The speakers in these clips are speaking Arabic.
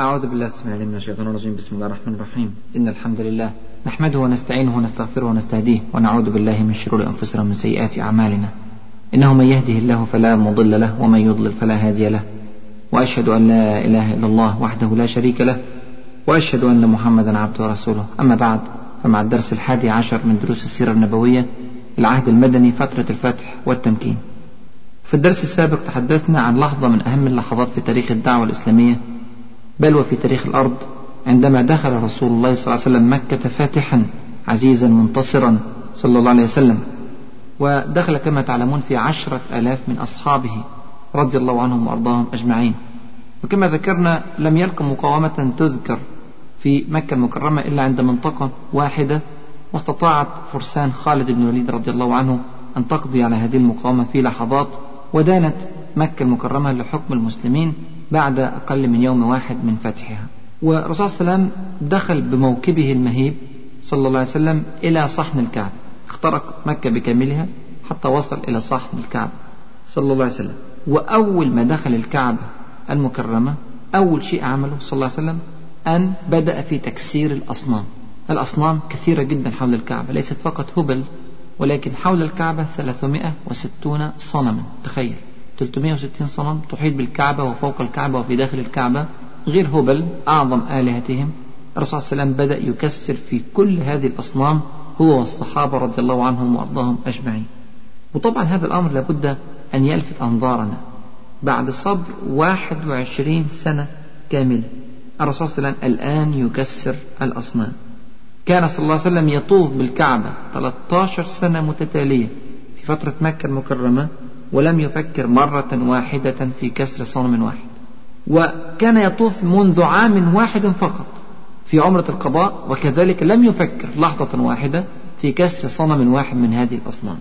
أعوذ بالله السميع العليم من الشيطان الرجيم. بسم الله الرحمن الرحيم. إن الحمد لله نحمده ونستعينه ونستغفره ونستهديه ونعوذ بالله من شرور أنفسنا ومن سيئات أعمالنا. إنه من يهده الله فلا مضل له ومن يضلل فلا هادي له. وأشهد أن لا إله إلا الله وحده لا شريك له. وأشهد أن محمدا عبده ورسوله. أما بعد فمع الدرس الحادي عشر من دروس السيرة النبوية العهد المدني فترة الفتح والتمكين. في الدرس السابق تحدثنا عن لحظة من أهم اللحظات في تاريخ الدعوة الإسلامية بل وفي تاريخ الأرض عندما دخل رسول الله صلى الله عليه وسلم مكة فاتحا عزيزا منتصرا صلى الله عليه وسلم ودخل كما تعلمون في عشرة آلاف من أصحابه رضي الله عنهم وأرضاهم أجمعين. وكما ذكرنا لم يلق مقاومة تذكر في مكة المكرمة إلا عند منطقة واحدة واستطاعت فرسان خالد بن الوليد رضي الله عنه أن تقضي على هذه المقاومة في لحظات ودانت مكة المكرمة لحكم المسلمين بعد أقل من يوم واحد من فتحها. والرسول صلى الله عليه وسلم دخل بموكبه المهيب صلى الله عليه وسلم إلى صحن الكعبة اخترق مكة بكاملها حتى وصل إلى صحن الكعبة صلى الله عليه وسلم. وأول ما دخل الكعبة المكرمة أول شيء عمله صلى الله عليه وسلم أن بدأ في تكسير الأصنام. الأصنام كثيرة جدا حول الكعبة ليست فقط هبل ولكن حول الكعبة 360 صنما. تخيل. 360 صنم تحيط بالكعبة وفوق الكعبة وفي داخل الكعبة غير هبل أعظم آلهتهم. الرسول صلى الله عليه وسلم بدأ يكسر في كل هذه الأصنام هو والصحابة رضي الله عنهم وأرضاهم أجمعين. وطبعا هذا الأمر لابد أن يلفت أنظارنا. بعد صبر 21 سنة كاملة الرسول صلى الله عليه وسلم الآن يكسر الأصنام. كان صلى الله عليه وسلم يطوف بالكعبة 13 سنة متتالية في فترة مكة المكرمة. ولم يفكر مرة واحدة في كسر صنم واحد. وكان يطوف منذ عام واحد فقط في عمرة القضاء وكذلك لم يفكر لحظة واحدة في كسر صنم واحد من هذه الأصنام.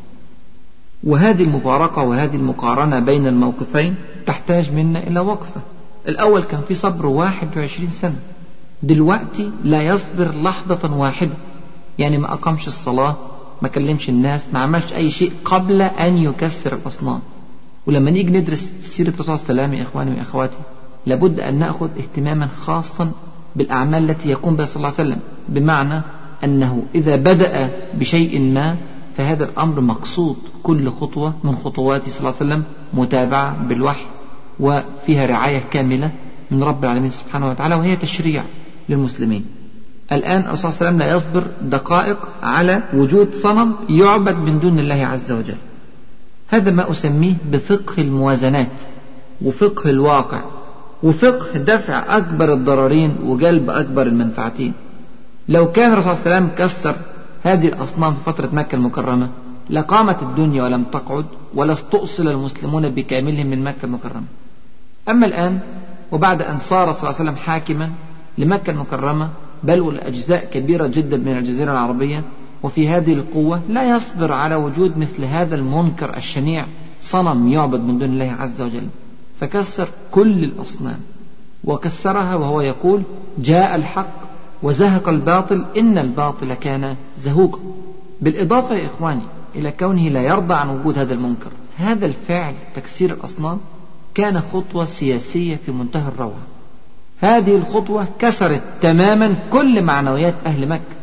وهذه المفارقة وهذه المقارنة بين الموقفين تحتاج منا إلى وقفة. الأول كان في صبر 21 سنة. دلوقتي لا يصبر لحظة واحدة. يعني ما أقامش الصلاة ما كلمش الناس ما عملش أي شيء قبل أن يكسر الأصنام. ولما نيجي ندرس سيرة الرسول صلى الله عليه وسلم يا إخواني وأخواتي لابد أن نأخذ اهتماما خاصا بالأعمال التي يقوم بها صلى الله عليه وسلم. بمعنى أنه إذا بدأ بشيء ما فهذا الأمر مقصود كل خطوة من خطواته صلى الله عليه وسلم متابعة بالوحي وفيها رعاية كاملة من رب العالمين سبحانه وتعالى وهي تشريع للمسلمين. الآن الرسول صلى الله عليه وسلم لا يصبر دقائق على وجود صنم يعبد من دون الله عز وجل. هذا ما أسميه بفقه الموازنات وفقه الواقع وفقه دفع أكبر الضررين وجلب أكبر المنفعتين. لو كان الرسول صلى الله عليه وسلم كسر هذه الأصنام في فترة مكة المكرمة لقامت الدنيا ولم تقعد ولا استؤصل المسلمون بكاملهم من مكة المكرمة. أما الآن وبعد أن صار صلى الله عليه وسلم حاكما لمكة المكرمة بل والأجزاء كبيرة جدا من الجزيرة العربية وفي هذه القوة لا يصبر على وجود مثل هذا المنكر الشنيع صنم يعبد من دون الله عز وجل. فكسر كل الأصنام وكسرها وهو يقول جاء الحق وزهق الباطل إن الباطل كان زهوقا. بالإضافة يا إخواني إلى كونه لا يرضى عن وجود هذا المنكر هذا الفعل تكسير الأصنام كان خطوة سياسية في منتهى الروعة. هذه الخطوة كسرت تماما كل معنويات أهل مكة.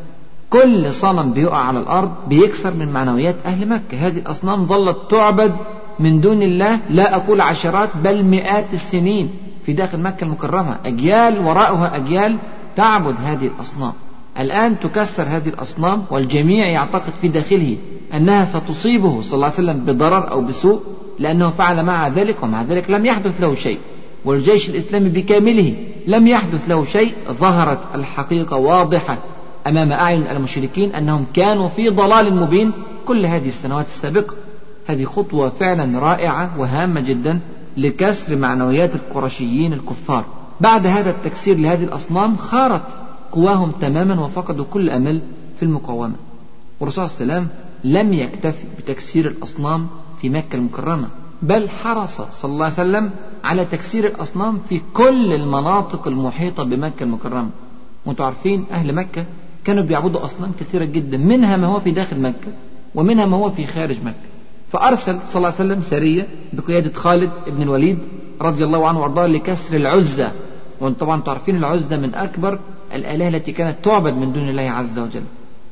كل صنم بيقع على الأرض بيكسر من معنويات أهل مكة. هذه الأصنام ظلت تعبد من دون الله لا أقول عشرات بل مئات السنين في داخل مكة المكرمة. أجيال وراءها أجيال تعبد هذه الأصنام. الآن تكسر هذه الأصنام والجميع يعتقد في داخله أنها ستصيبه صلى الله عليه وسلم بضرر أو بسوء لأنه فعل مع ذلك ومع ذلك لم يحدث له شيء. والجيش الإسلامي بكامله لم يحدث له شيء ظهرت الحقيقة واضحة أمام أعين المشركين أنهم كانوا في ضلال مبين كل هذه السنوات السابقة. هذه خطوة فعلا رائعة وهامة جدا لكسر معنويات القرشيين الكفار. بعد هذا التكسير لهذه الأصنام خارت قواهم تماما وفقدوا كل أمل في المقاومة. والرسول صلى الله عليه وسلم لم يكتفي بتكسير الأصنام في مكة المكرمة. بل حرص صلى الله عليه وسلم على تكسير الأصنام في كل المناطق المحيطة بمكة المكرمة. وأنتم عارفين أهل مكة كانوا بيعبدوا أصنام كثيرة جدا منها ما هو في داخل مكة ومنها ما هو في خارج مكة. فأرسل صلى الله عليه وسلم سرية بقيادة خالد بن الوليد رضي الله عنه وأرضاه لكسر العزة. وأنتم طبعا تعرفين العزة من أكبر الآلهة التي كانت تعبد من دون الله عز وجل.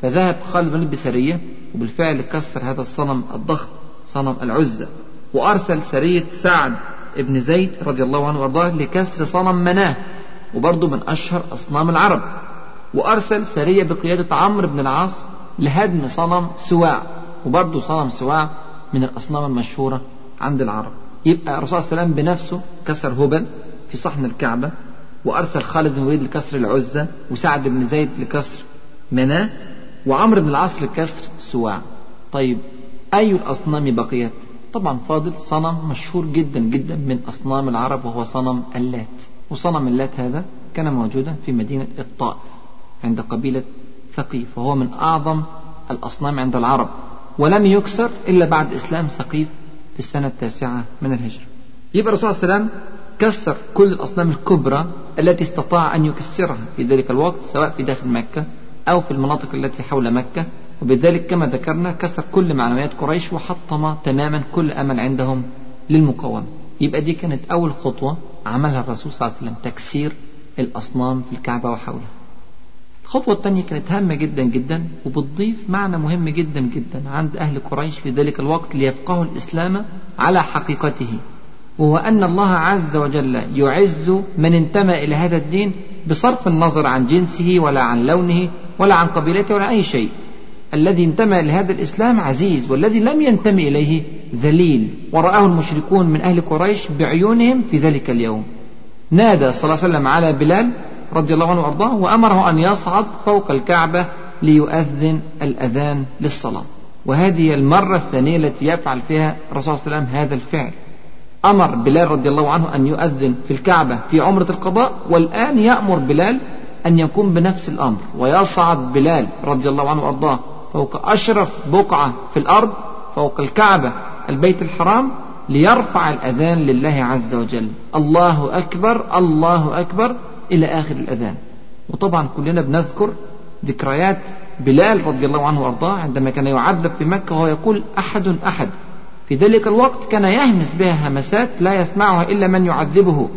فذهب خالد بن بسرية وبالفعل كسر هذا الصنم الضخم صنم العزة. وأرسل سرية سعد ابن زيد رضي الله عنه وأرضاه لكسر صنم مناه وبرضه من أشهر أصنام العرب. وأرسل سرية بقيادة عمرو بن العاص لهدم صنم سواع وبرضه صنم سواع من الأصنام المشهورة عند العرب. يبقى الرسول صلى الله عليه وسلم بنفسه كسر هبل في صحن الكعبة وأرسل خالد بن الوليد لكسر العزة وسعد بن زيد لكسر مناه وعمرو بن العاص لكسر سواع. طيب أي الأصنام بقيت؟ طبعا فاضل صنم مشهور جدا جدا من أصنام العرب وهو صنم اللات. وصنم اللات هذا كان موجودا في مدينة الطائف عند قبيلة ثقيف وهو من أعظم الأصنام عند العرب. ولم يكسر إلا بعد إسلام ثقيف في السنة التاسعة من الهجرة. يبقى الرسول صلى الله عليه وسلم كسر كل الأصنام الكبرى التي استطاع أن يكسرها في ذلك الوقت سواء في داخل مكة أو في المناطق التي حول مكة. وبذلك كما ذكرنا كسر كل معنويات قريش وحطم تماما كل أمل عندهم للمقاومة. يبقى دي كانت أول خطوة عملها الرسول صلى الله عليه وسلم تكسير الأصنام في الكعبة وحولها. الخطوة الثانية كانت هامة جدا جدا وبتضيف معنى مهم جدا جدا عند أهل قريش في ذلك الوقت ليفقهوا الإسلام على حقيقته. وهو أن الله عز وجل يعز من انتمى إلى هذا الدين بصرف النظر عن جنسه ولا عن لونه ولا عن قبيلته ولا أي شيء. الذي انتمى لهذا الإسلام عزيز والذي لم ينتمي إليه ذليل. ورآه المشركون من أهل قريش بعيونهم في ذلك اليوم. نادى صلى الله عليه وسلم على بلال رضي الله عنه وأرضاه وأمره أن يصعد فوق الكعبة ليؤذن الأذان للصلاة. وهذه المرة الثانية التي يفعل فيها الرسول صلى الله عليه وسلم هذا الفعل. أمر بلال رضي الله عنه أن يؤذن في الكعبة في عمرة القضاء والآن يأمر بلال أن يقوم بنفس الأمر. ويصعد بلال رضي الله عنه وأرضاه فوق أشرف بقعة في الأرض فوق الكعبة البيت الحرام ليرفع الأذان لله عز وجل. الله أكبر الله أكبر إلى آخر الأذان. وطبعا كلنا بنذكر ذكريات بلال رضي الله عنه وأرضاه عندما كان يعذب في مكة وهو يقول أحد أحد. في ذلك الوقت كان يهمس بها همسات لا يسمعها إلا من يعذبه.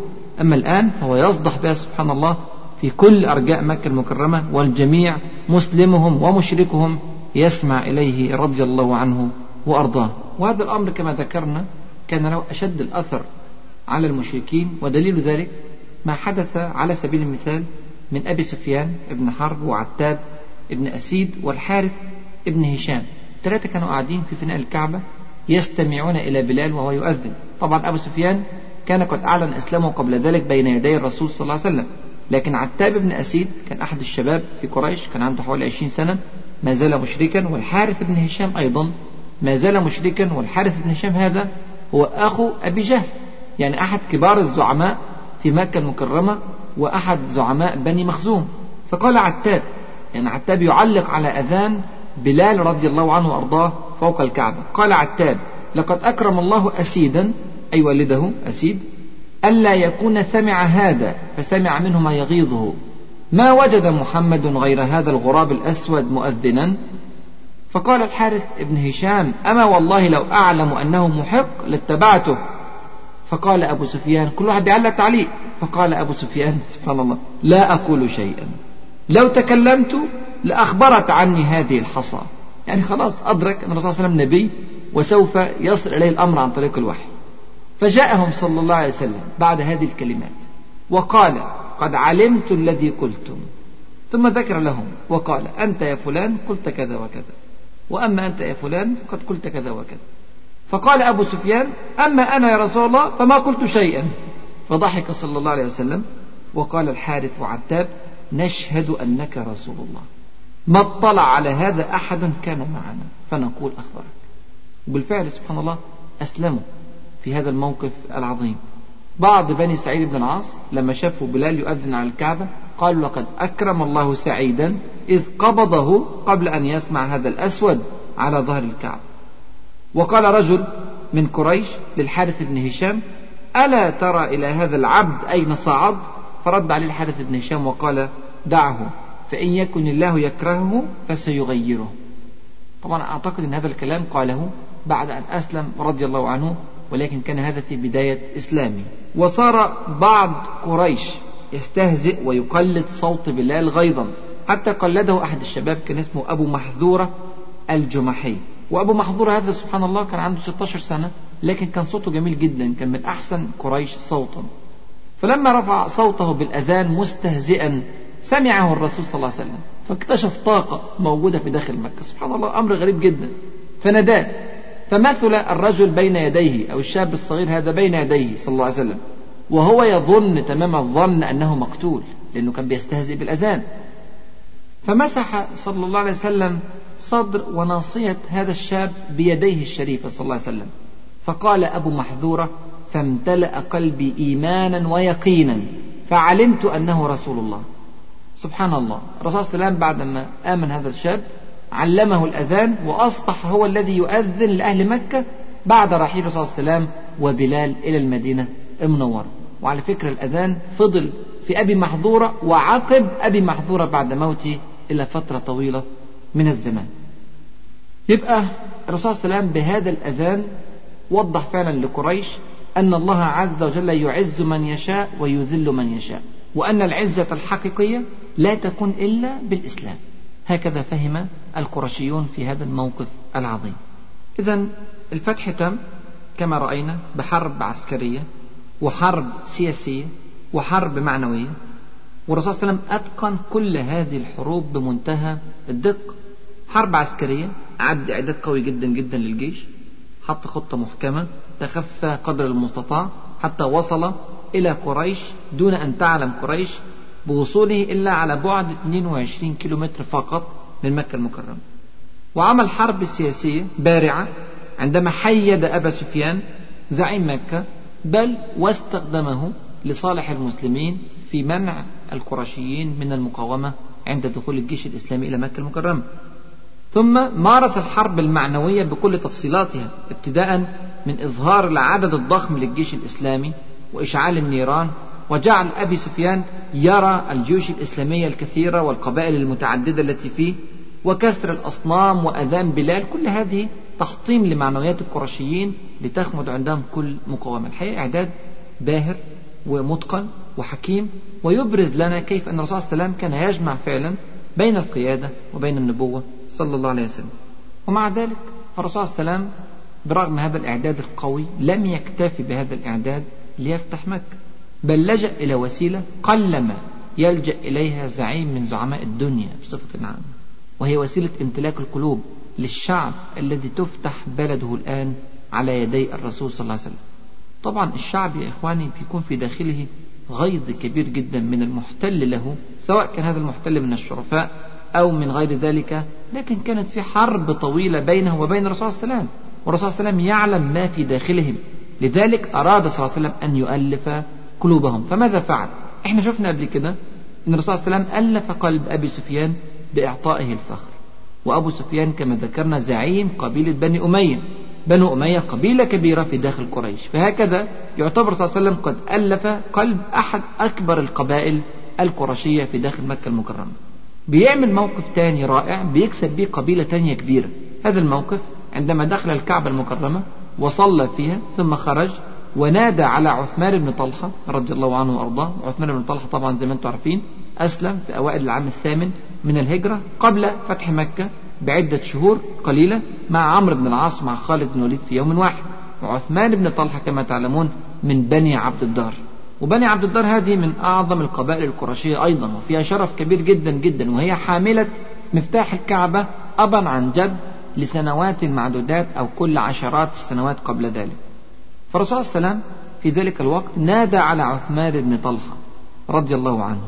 أما الآن فهو يصدح بها سبحان الله في كل أرجاء مكة المكرمة والجميع مسلمهم ومشركهم. يسمع إليه رضي الله عنه وأرضاه. وهذا الأمر كما ذكرنا كان له أشد الأثر على المشركين ودليل ذلك ما حدث على سبيل المثال من أبي سفيان ابن حرب وعتاب ابن أسيد والحارث ابن هشام. ثلاثة كانوا قاعدين في فناء الكعبة يستمعون إلى بلال وهو يؤذن. طبعا أبو سفيان كان قد أعلن إسلامه قبل ذلك بين يدي الرسول صلى الله عليه وسلم. لكن عتاب بن أسيد كان أحد الشباب في قريش كان عنده حوالي 20 سنة ما زال مشركا والحارث بن هشام أيضا. ما زال مشركا والحارث بن هشام هذا هو أخو أبي جهل. يعني أحد كبار الزعماء في مكة المكرمة وأحد زعماء بني مخزوم. فقال عتاب. يعني عتاب يعلق على أذان بلال رضي الله عنه وأرضاه فوق الكعبة. قال عتاب لقد أكرم الله أسيدا. أي والده أسيد. ألا يكون سمع هذا فسمع منه ما يغيظه. ما وجد محمد غير هذا الغراب الأسود مؤذنا؟ فقال الحارث ابن هشام أما والله لو أعلم أنه محق لاتبعته. فقال أبو سفيان كل واحد بيعلق تعليق. فقال أبو سفيان سبحان الله لا أقول شيئا. لو تكلمت لأخبرت عني هذه الحصى. يعني خلاص أدرك أن الرسول صلى الله عليه وسلم نبي وسوف يصل إليه الأمر عن طريق الوحي. فجاءهم صلى الله عليه وسلم بعد هذه الكلمات وقال قد علمت الذي قلتم. ثم ذكر لهم وقال أنت يا فلان قلت كذا وكذا. وأما أنت يا فلان فقد قلت كذا وكذا. فقال أبو سفيان أما أنا يا رسول الله فما قلت شيئا. فضحك صلى الله عليه وسلم. وقال الحارث وعتاب نشهد أنك رسول الله. ما اطلع على هذا أحد كان معنا. فنقول أخبرك. وبالفعل سبحان الله أسلموا في هذا الموقف العظيم. بعض بني سعيد بن العاص لما شافوا بلال يؤذن على الكعبة قالوا لقد أكرم الله سعيدا إذ قبضه قبل أن يسمع هذا الأسود على ظهر الكعبة. وقال رجل من قريش للحارث بن هشام ألا ترى إلى هذا العبد أين صعد؟ فرد عليه الحارث بن هشام وقال دعه فإن يكن الله يكرهه فسيغيره. طبعا أعتقد أن هذا الكلام قاله بعد أن أسلم رضي الله عنه ولكن كان هذا في بداية إسلامه وصار بعض قريش يستهزئ ويقلد صوت بلال غيظا. حتى قلده أحد الشباب كان اسمه أبو محذورة الجمحي. وأبو محظورة هذا سبحان الله كان عنده 16 سنة لكن كان صوته جميل جدا كان من أحسن قريش صوتا. فلما رفع صوته بالأذان مستهزئا سمعه الرسول صلى الله عليه وسلم. فاكتشف طاقة موجودة في داخل مكة. سبحان الله أمر غريب جدا. فناداه. فمثل الرجل بين يديه أو الشاب الصغير هذا بين يديه صلى الله عليه وسلم وهو يظن تمام الظن أنه مقتول لأنه كان بيستهزئ بالأذان. فمسح صلى الله عليه وسلم صدر وناصية هذا الشاب بيديه الشريفة صلى الله عليه وسلم. فقال أبو محذورة فامتلأ قلبي إيمانا ويقينا فعلمت أنه رسول الله. سبحان الله. الرسول صلى الله عليه وسلم بعدما آمن هذا الشاب علمه الأذان وأصبح هو الذي يؤذن لأهل مكة بعد رحيل الرسول صلى الله عليه وسلم وبلال إلى المدينة المنورة. وعلى فكرة الأذان فضل في أبي محظورة وعقب أبي محظورة بعد موته إلى فترة طويلة من الزمان. يبقى الرسول صلى الله عليه وسلم بهذا الأذان وضح فعلا لقريش أن الله عز وجل يعز من يشاء ويذل من يشاء وأن العزة الحقيقية لا تكون إلا بالإسلام. هكذا فهم القرشيون في هذا الموقف العظيم. إذا الفتح تم كما رأينا بحرب عسكرية وحرب سياسية وحرب معنوية والرسول صلى الله عليه وسلم أتقن كل هذه الحروب بمنتهى الدقة حرب عسكرية أعد إعداد قوي جدا جدا للجيش حط خطة محكمة تخفى قدر المستطاع حتى وصل إلى قريش دون أن تعلم قريش بوصوله إلا على بعد 22 كيلومتر فقط من مكة المكرمة. وعمل حرب سياسية بارعة عندما حيد أبا سفيان زعيم مكة بل واستخدمه لصالح المسلمين في منع القرشيين من المقاومة عند دخول الجيش الإسلامي إلى مكة المكرمة. ثم مارس الحرب المعنوية بكل تفصيلاتها ابتداء من إظهار العدد الضخم للجيش الإسلامي وإشعال النيران وجعل أبي سفيان يرى الجيوش الإسلامية الكثيرة والقبائل المتعددة التي فيه وكسر الأصنام وأذان بلال كل هذه تحطيم لمعنويات القرشيين لتخمد عندهم كل مقاومة. الحقيقة إعداد باهر ومتقن وحكيم ويبرز لنا كيف أن الرسول صلى الله عليه وسلم كان يجمع فعلا بين القيادة وبين النبوة صلى الله عليه وسلم. ومع ذلك فالرسول صلى الله عليه وسلم برغم هذا الإعداد القوي لم يكتفي بهذا الإعداد ليفتح مكة. بل لجأ إلى وسيلة قلما يلجأ إليها زعيم من زعماء الدنيا بصفة عامة وهي وسيلة امتلاك القلوب للشعب الذي تفتح بلده الآن على يدي الرسول صلى الله عليه وسلم. طبعا الشعب يا إخواني بيكون في داخله غيظ كبير جدا من المحتل له سواء كان هذا المحتل من الشرفاء أو من غير ذلك لكن كانت في حرب طويلة بينه وبين الرسول صلى الله عليه وسلم. والرسول صلى الله عليه وسلم يعلم ما في داخلهم. لذلك أراد صلى الله عليه وسلم أن يؤلف قلوبهم. فماذا فعل؟ إحنا شفنا قبل كده إن الرسول صلى الله عليه وسلم ألف قلب أبي سفيان بإعطائه الفخر. وأبو سفيان كما ذكرنا زعيم قبيلة بني أمية. بنو أمية قبيلة كبيرة في داخل قريش. فهكذا يعتبر صلى الله عليه وسلم قد ألف قلب أحد أكبر القبائل القرشية في داخل مكة المكرمة. بيعمل موقف تاني رائع بيكسب بيه قبيلة تانية كبيرة. هذا الموقف عندما دخل الكعبة المكرمة وصلى فيها ثم خرج ونادى على عثمان بن طلحة رضي الله عنه وأرضاه. عثمان بن طلحة طبعا زي ما أنتم عارفين أسلم في أوائل العام الثامن من الهجرة قبل فتح مكة بعدة شهور قليلة مع عمرو بن العاص مع خالد بن الوليد في يوم واحد. وعثمان بن طلحة كما تعلمون من بني عبد الدار. وبني عبد الدار هذه من أعظم القبائل القرشية أيضا وفيها شرف كبير جدا جدا وهي حاملة مفتاح الكعبة أبا عن جد لسنوات معدودات أو كل عشرات السنوات قبل ذلك. فالرسول صلى الله عليه وسلم في ذلك الوقت نادى على عثمان بن طلحة رضي الله عنه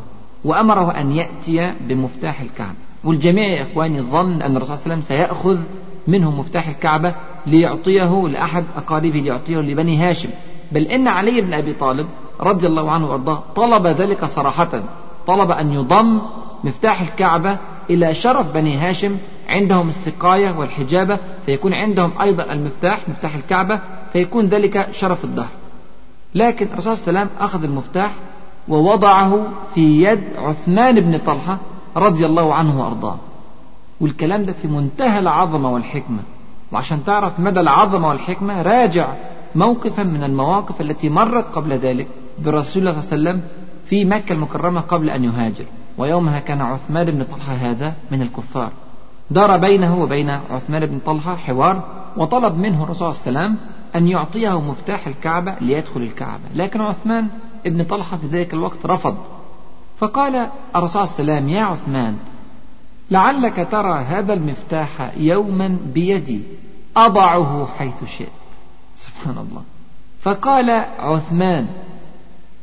وأمره أن يأتي بمفتاح الكعبة. والجميع يا إخواني ظن أن الرسول صلى الله عليه وسلم سيأخذ منه مفتاح الكعبة ليعطيه لأحد أقاربه ليعطيه لبني هاشم. بل إن علي بن أبي طالب رضي الله عنه وأرضاه طلب ذلك صراحة طلب أن يضم مفتاح الكعبة إلى شرف بني هاشم عندهم السقاية والحجابة فيكون عندهم أيضا المفتاح مفتاح الكعبة فيكون ذلك شرف الدهر. لكن الرسول صلى الله عليه وسلم أخذ المفتاح ووضعه في يد عثمان بن طلحة رضي الله عنه وأرضاه. والكلام ده في منتهى العظمة والحكمة. وعشان تعرف مدى العظمة والحكمة راجع موقفا من المواقف التي مرت قبل ذلك برسول الله صلى الله عليه وسلم في مكة المكرمة قبل أن يهاجر. ويومها كان عثمان بن طلحة هذا من الكفار. دار بينه وبين عثمان بن طلحة حوار وطلب منه الرسول صلى الله عليه وسلم أن يعطيه مفتاح الكعبة ليدخل الكعبة. لكن عثمان بن طلحة في ذلك الوقت رفض. فقال الرسول صلى الله عليه وسلم يا عثمان لعلك ترى هذا المفتاح يوما بيدي. أضعه حيث شئت. سبحان الله. فقال عثمان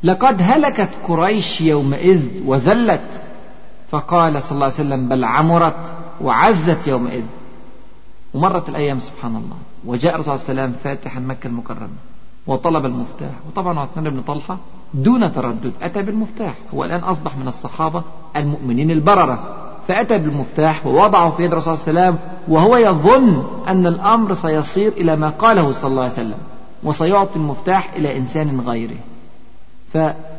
لقد هلكت قريش يومئذ وذلت. فقال صلى الله عليه وسلم بل عمرت وعزت يومئذ. ومرت الأيام سبحان الله. وجاء الرسول صلى الله عليه وسلم فاتحا مكة المكرمة وطلب المفتاح. وطبعا عثمان بن طلحة دون تردد أتى بالمفتاح. هو الآن أصبح من الصحابة المؤمنين البررة. فأتى بالمفتاح ووضعه في يد الرسول صلى الله عليه وسلم وهو يظن أن الأمر سيصير إلى ما قاله صلى الله عليه وسلم وسيعطي المفتاح إلى إنسان غيره.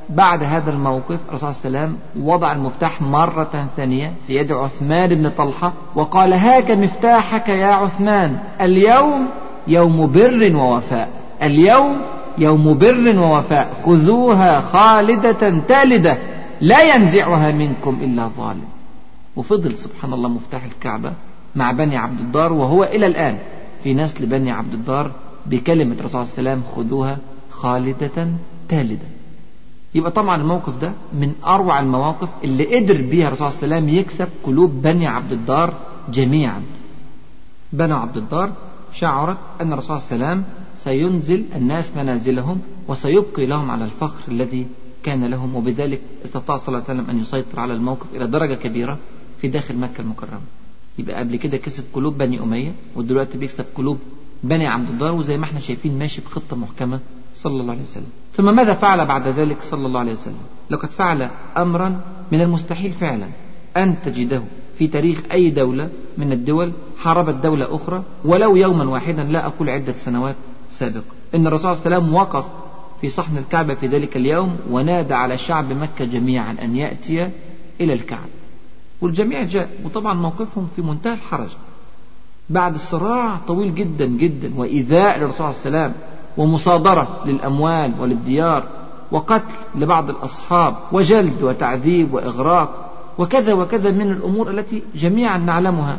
فبعد هذا الموقف الرسول صلى الله عليه وسلم وضع المفتاح مرة ثانية في يد عثمان بن طلحة وقال هاك مفتاحك يا عثمان اليوم يوم بر ووفاء اليوم يوم بر ووفاء خذوها خالدة تالدة لا ينزعها منكم إلا ظالم وفضل سبحان الله مفتاح الكعبة مع بني عبد الدار وهو إلى الآن في نسل بني عبد الدار بكلمة الرسول صلى الله عليه وسلم خذوها خالدة تالدة. يبقى طبعا الموقف ده من أروع المواقف اللي قدر بيها الرسول صلى الله عليه وسلم يكسب قلوب بني عبد الدار جميعا. بنو عبد الدار شعرت أن الرسول صلى الله عليه وسلم سينزل الناس منازلهم وسيبقي لهم على الفخر الذي كان لهم وبذلك استطاع صلى الله عليه وسلم أن يسيطر على الموقف إلى درجة كبيرة في داخل مكة المكرمة. يبقى قبل كده كسب قلوب بني أمية ودلوقتي بيكسب قلوب بني عبد الدار وزي ما إحنا شايفين ماشي بخطة محكمة صلى الله عليه وسلم. ثم ماذا فعل بعد ذلك صلى الله عليه وسلم؟ لقد فعل أمرا من المستحيل فعلا أن تجده في تاريخ أي دولة من الدول حاربت دولة أخرى ولو يوما واحدا لا أقول عدة سنوات سابقة. إن الرسول صلى الله عليه وسلم وقف في صحن الكعبة في ذلك اليوم ونادى على شعب مكة جميعا أن يأتي إلى الكعبة. والجميع جاء وطبعا موقفهم في منتهى الحرج. بعد صراع طويل جدا جدا وإيذاء للرسول صلى الله عليه وسلم ومصادرة للأموال وللديار وقتل لبعض الأصحاب وجلد وتعذيب وإغراق وكذا وكذا من الأمور التي جميعا نعلمها.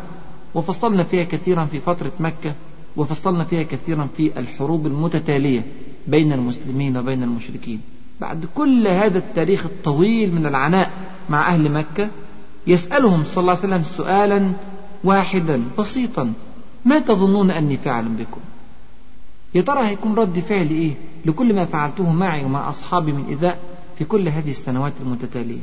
وفصلنا فيها كثيرا في فترة مكة وفصلنا فيها كثيرا في الحروب المتتالية بين المسلمين وبين المشركين. بعد كل هذا التاريخ الطويل من العناء مع أهل مكة يسألهم صلى الله عليه وسلم سؤالا واحدا بسيطا ما تظنون أني فاعل بكم؟ يا ترى هيكون رد فعلي إيه؟ لكل ما فعلته معي ومع أصحابي من إيذاء في كل هذه السنوات المتتالية.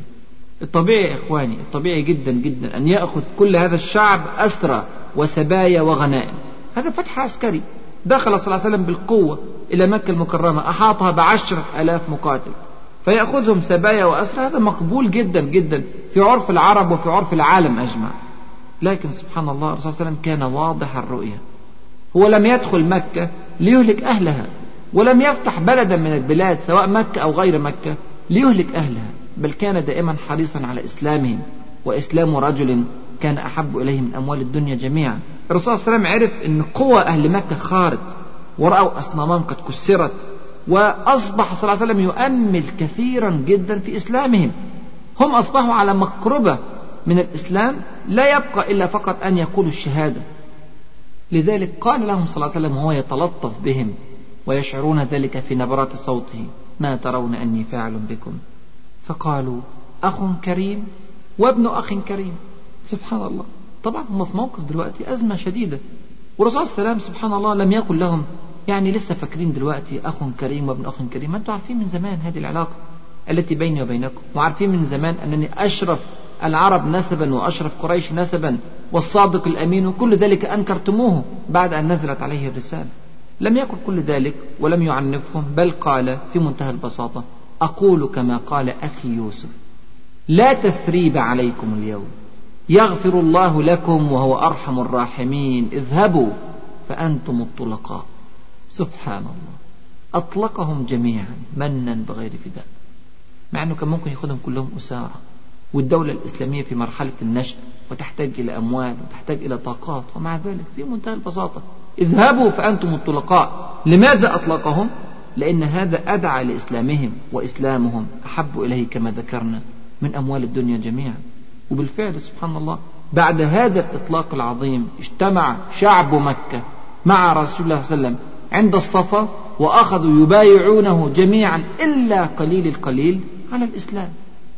الطبيعي يا إخواني الطبيعي جدا جدا أن يأخذ كل هذا الشعب أسرى وسبايا وغنائم. هذا فتح عسكري. دخل صلى الله عليه وسلم بالقوة إلى مكة المكرمة أحاطها بعشر ألاف مقاتل. فيأخذهم سبايا وأسرى هذا مقبول جدا جدا في عرف العرب وفي عرف العالم أجمع. لكن سبحان الله الرسول صلى الله عليه وسلم كان واضح الرؤية. هو لم يدخل مكة ليهلك أهلها ولم يفتح بلدا من البلاد سواء مكة أو غير مكة ليهلك أهلها بل كان دائما حريصا على إسلامهم وإسلام رجل كان أحب إليه من أموال الدنيا جميعا. الرسول صلى الله عليه وسلم عرف أن قوى أهل مكة خارت ورأوا أصنامهم قد كسرت وأصبح صلى الله عليه وسلم يؤمل كثيرا جدا في إسلامهم. هم أصبحوا على مقربة من الإسلام لا يبقى إلا فقط أن يقولوا الشهادة. لذلك قال لهم صلى الله عليه وسلم وهو يتلطف بهم ويشعرون ذلك في نبرات صوته ما ترون أني فاعل بكم. فقالوا أخ كريم وابن أخ كريم. سبحان الله. طبعا هم في موقف دلوقتي أزمة شديدة. والرسول صلى الله عليه سبحان الله لم يقل لهم يعني لسه فاكرين دلوقتي أخ كريم وابن أخ كريم. ما أنتم عارفين من زمان هذه العلاقة التي بيني وبينكم وعارفين من زمان أنني أشرف العرب نسبا وأشرف قريش نسبا والصادق الأمين وكل ذلك أنكرتموه بعد أن نزلت عليه الرسالة. لم يكن كل ذلك ولم يعنفهم بل قال في منتهى البساطة أقول كما قال أخي يوسف لا تثريب عليكم اليوم. يغفر الله لكم وهو أرحم الراحمين. اذهبوا فأنتم الطلقاء. سبحان الله. أطلقهم جميعا منا بغير فداء. مع أنه كان ممكن يأخذهم كلهم أسارة. والدولة الإسلامية في مرحلة النشأ وتحتاج إلى أموال وتحتاج إلى طاقات ومع ذلك في منتهى البساطة. اذهبوا فأنتم الطلقاء. لماذا أطلقهم؟ لأن هذا أدعى لإسلامهم وإسلامهم أحب إليه كما ذكرنا من أموال الدنيا جميعا. وبالفعل سبحان الله بعد هذا الإطلاق العظيم اجتمع شعب مكة مع رسول الله صلى الله عليه وسلم عند الصفا وأخذوا يبايعونه جميعا إلا قليل القليل على الإسلام.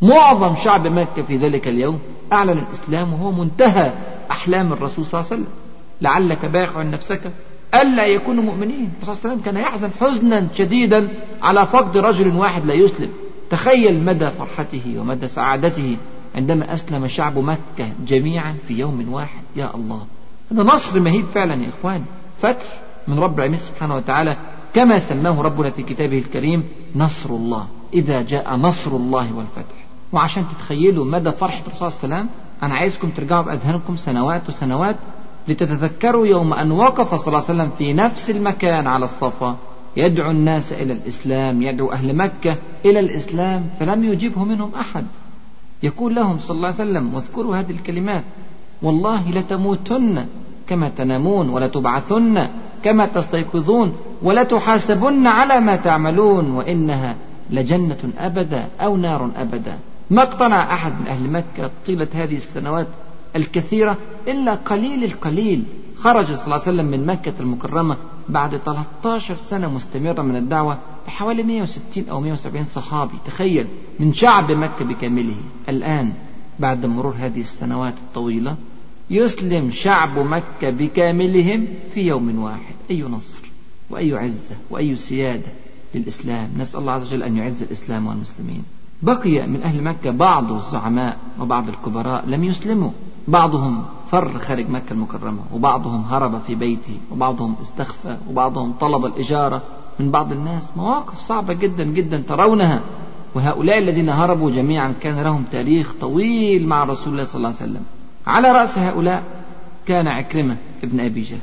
معظم شعب مكة في ذلك اليوم أعلن الإسلام وهو منتهى أحلام الرسول صلى الله عليه وسلم. لعلك باخع نفسك. ألا يكونوا مؤمنين. الرسول صلى الله عليه وسلم كان يحزن حزنا شديدا على فقد رجل واحد لا يسلم. تخيل مدى فرحته ومدى سعادته عندما أسلم شعب مكة جميعا في يوم واحد. يا الله. هذا نصر مهيب فعلا يا إخواني فتح من رب العالمين سبحانه وتعالى كما سماه ربنا في كتابه الكريم نصر الله. إذا جاء نصر الله والفتح. وعشان تتخيلوا مدى فرحة الرسول صلى الله عليه وسلم أنا عايزكم ترجعوا بأذهانكم سنوات وسنوات لتتذكروا يوم أن وقف صلى الله عليه وسلم في نفس المكان على الصفا. يدعو الناس إلى الإسلام يدعو أهل مكة إلى الإسلام فلم يجبه منهم أحد. يقول لهم صلى الله عليه وسلم واذكروا هذه الكلمات. والله لتموتن كما تنامون ولتبعثن كما تستيقظون ولتحاسبن على ما تعملون وإنها لجنة أبدا أو نار أبدا. ما اقتنع أحد من أهل مكة طيلة هذه السنوات الكثيرة إلا قليل القليل. خرج صلى الله عليه وسلم من مكة المكرمة بعد 13 سنة مستمرة من الدعوة بحوالي 160 أو 170 صحابي. تخيل من شعب مكة بكامله. الآن بعد مرور هذه السنوات الطويلة يسلم شعب مكة بكاملهم في يوم واحد. أي نصر وأي عزة وأي سيادة للإسلام. نسأل الله عز وجل أن يعز الإسلام والمسلمين. بقي من أهل مكة بعض الزعماء وبعض الكبراء لم يسلموا. بعضهم فر خارج مكة المكرمة وبعضهم هرب في بيته وبعضهم استخفى وبعضهم طلب الإجارة من بعض الناس. مواقف صعبة جدا جدا ترونها. وهؤلاء الذين هربوا جميعا كان لهم تاريخ طويل مع رسول الله صلى الله عليه وسلم. على رأس هؤلاء كان عكرمة ابن أبي جهل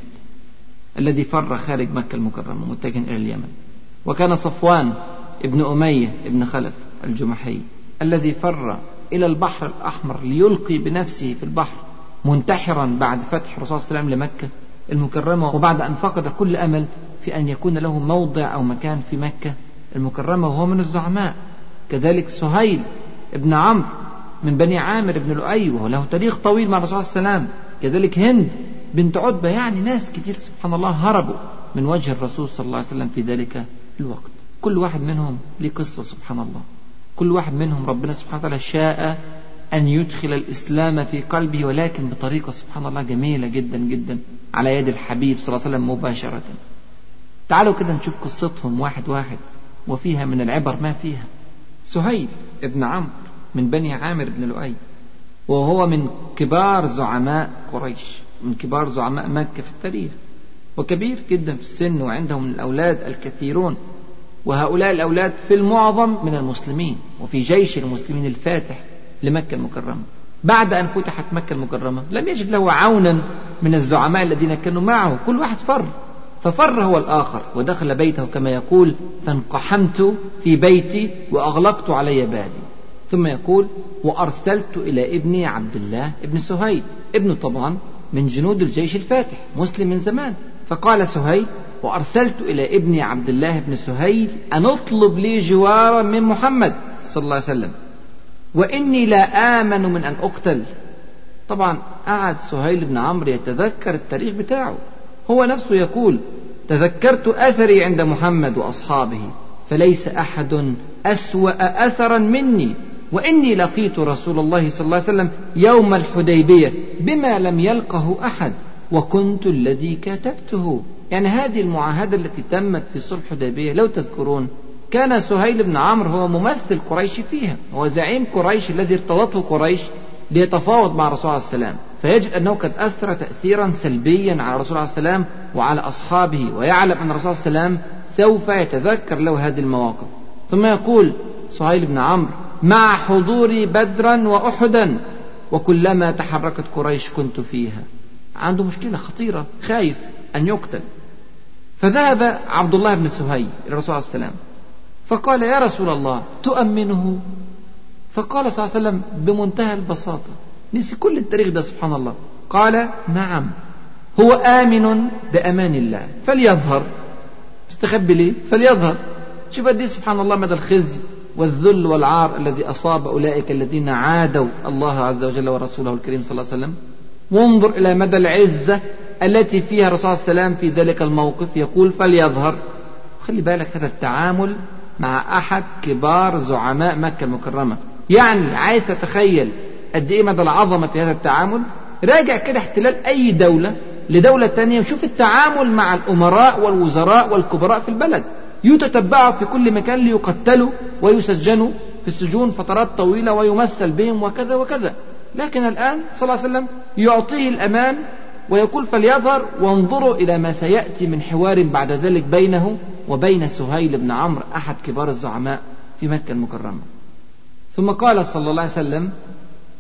الذي فر خارج مكة المكرمة متجها إلى اليمن. وكان صفوان ابن أمية ابن خلف. الجمحي الذي فر إلى البحر الأحمر ليلقي بنفسه في البحر منتحرا بعد فتح الرسول صلى الله عليه وسلم لمكة المكرمة وبعد أن فقد كل أمل في أن يكون له موضع أو مكان في مكة. المكرمة وهو من الزعماء. كذلك سهيل ابن عمرو من بني عامر بن لؤي وهو له تاريخ طويل مع الرسول صلى الله عليه وسلم. كذلك هند بنت عتبة يعني ناس كتير سبحان الله هربوا من وجه الرسول صلى الله عليه وسلم في ذلك الوقت. كل واحد منهم له قصة سبحان الله. كل واحد منهم ربنا سبحانه وتعالى شاء أن يدخل الإسلام في قلبه ولكن بطريقة سبحان الله جميلة جدا جدا على يد الحبيب صلى الله عليه وسلم مباشرة. تعالوا كده نشوف قصتهم واحد واحد وفيها من العبر ما فيها. سهيل ابن عمرو من بني عامر بن لؤي وهو من كبار زعماء قريش من كبار زعماء مكة في التاريخ وكبير جدا في السن وعنده من الأولاد الكثيرون. وهؤلاء الأولاد في المعظم من المسلمين وفي جيش المسلمين الفاتح لمكة المكرمة. بعد أن فتحت مكة المكرمة لم يجد له عونا من الزعماء الذين كانوا معه. كل واحد فر. ففر هو الآخر ودخل بيته كما يقول فانقحمت في بيتي وأغلقت علي بابي ثم يقول وأرسلت إلى ابني عبد الله ابن سهيل. ابنه طبعا من جنود الجيش الفاتح مسلم من زمان. فقال سهيل وأرسلت إلى ابني عبد الله بن سهيل أن اطلب لي جوارا من محمد صلى الله عليه وسلم. وإني لا آمن من أن أقتل. طبعا قعد سهيل بن عمرو يتذكر التاريخ بتاعه. هو نفسه يقول تذكرت أثري عند محمد وأصحابه فليس أحد أسوأ أثرا مني. وإني لقيت رسول الله صلى الله عليه وسلم يوم الحديبية بما لم يلقه أحد وكنت الذي كتبته. يعني هذه المعاهدة التي تمت في صلح الحديبية لو تذكرون كان سهيل بن عمرو هو ممثل قريش فيها. هو زعيم قريش الذي ارتضته قريش ليتفاوض مع الرسول عليه السلام فيجد أنه قد أثر تأثيرا سلبيا على الرسول عليه السلام وعلى أصحابه ويعلم أن الرسول عليه السلام سوف يتذكر له هذه المواقف. ثم يقول سهيل بن عمرو مع حضوري بدرا وأحدا وكلما تحركت قريش كنت فيها. عنده مشكلة خطيرة خايف أن يقتل. فذهب عبد الله بن سهيل إلى الرسول عليه السلام فقال يا رسول الله تؤمنه؟ فقال صلى الله عليه وسلم بمنتهى البساطة نسي كل التاريخ ده سبحان الله. قال نعم هو آمن بأمان الله فليظهر. مستخبي ليه؟ فليظهر. شوف قد سبحان الله مدى الخزي والذل والعار الذي أصاب أولئك الذين عادوا الله عز وجل ورسوله الكريم صلى الله عليه وسلم. وانظر إلى مدى العزة التي فيها الرسول صلى الله عليه وسلم في ذلك الموقف يقول فليظهر. خلي بالك هذا التعامل مع أحد كبار زعماء مكة المكرمة. يعني عايز تتخيل قد إيه مدى العظمة في هذا التعامل؟ راجع كده احتلال أي دولة لدولة تانية وشوف التعامل مع الأمراء والوزراء والكبراء في البلد. يتتبعوا في كل مكان ليقتلوا ويسجنوا في السجون فترات طويلة ويمثل بهم وكذا وكذا. لكن الآن صلى الله عليه وسلم يعطيه الأمان ويقول فليظهر وانظروا إلى ما سيأتي من حوار بعد ذلك بينه وبين سهيل بن عمرو أحد كبار الزعماء في مكة المكرمة. ثم قال صلى الله عليه وسلم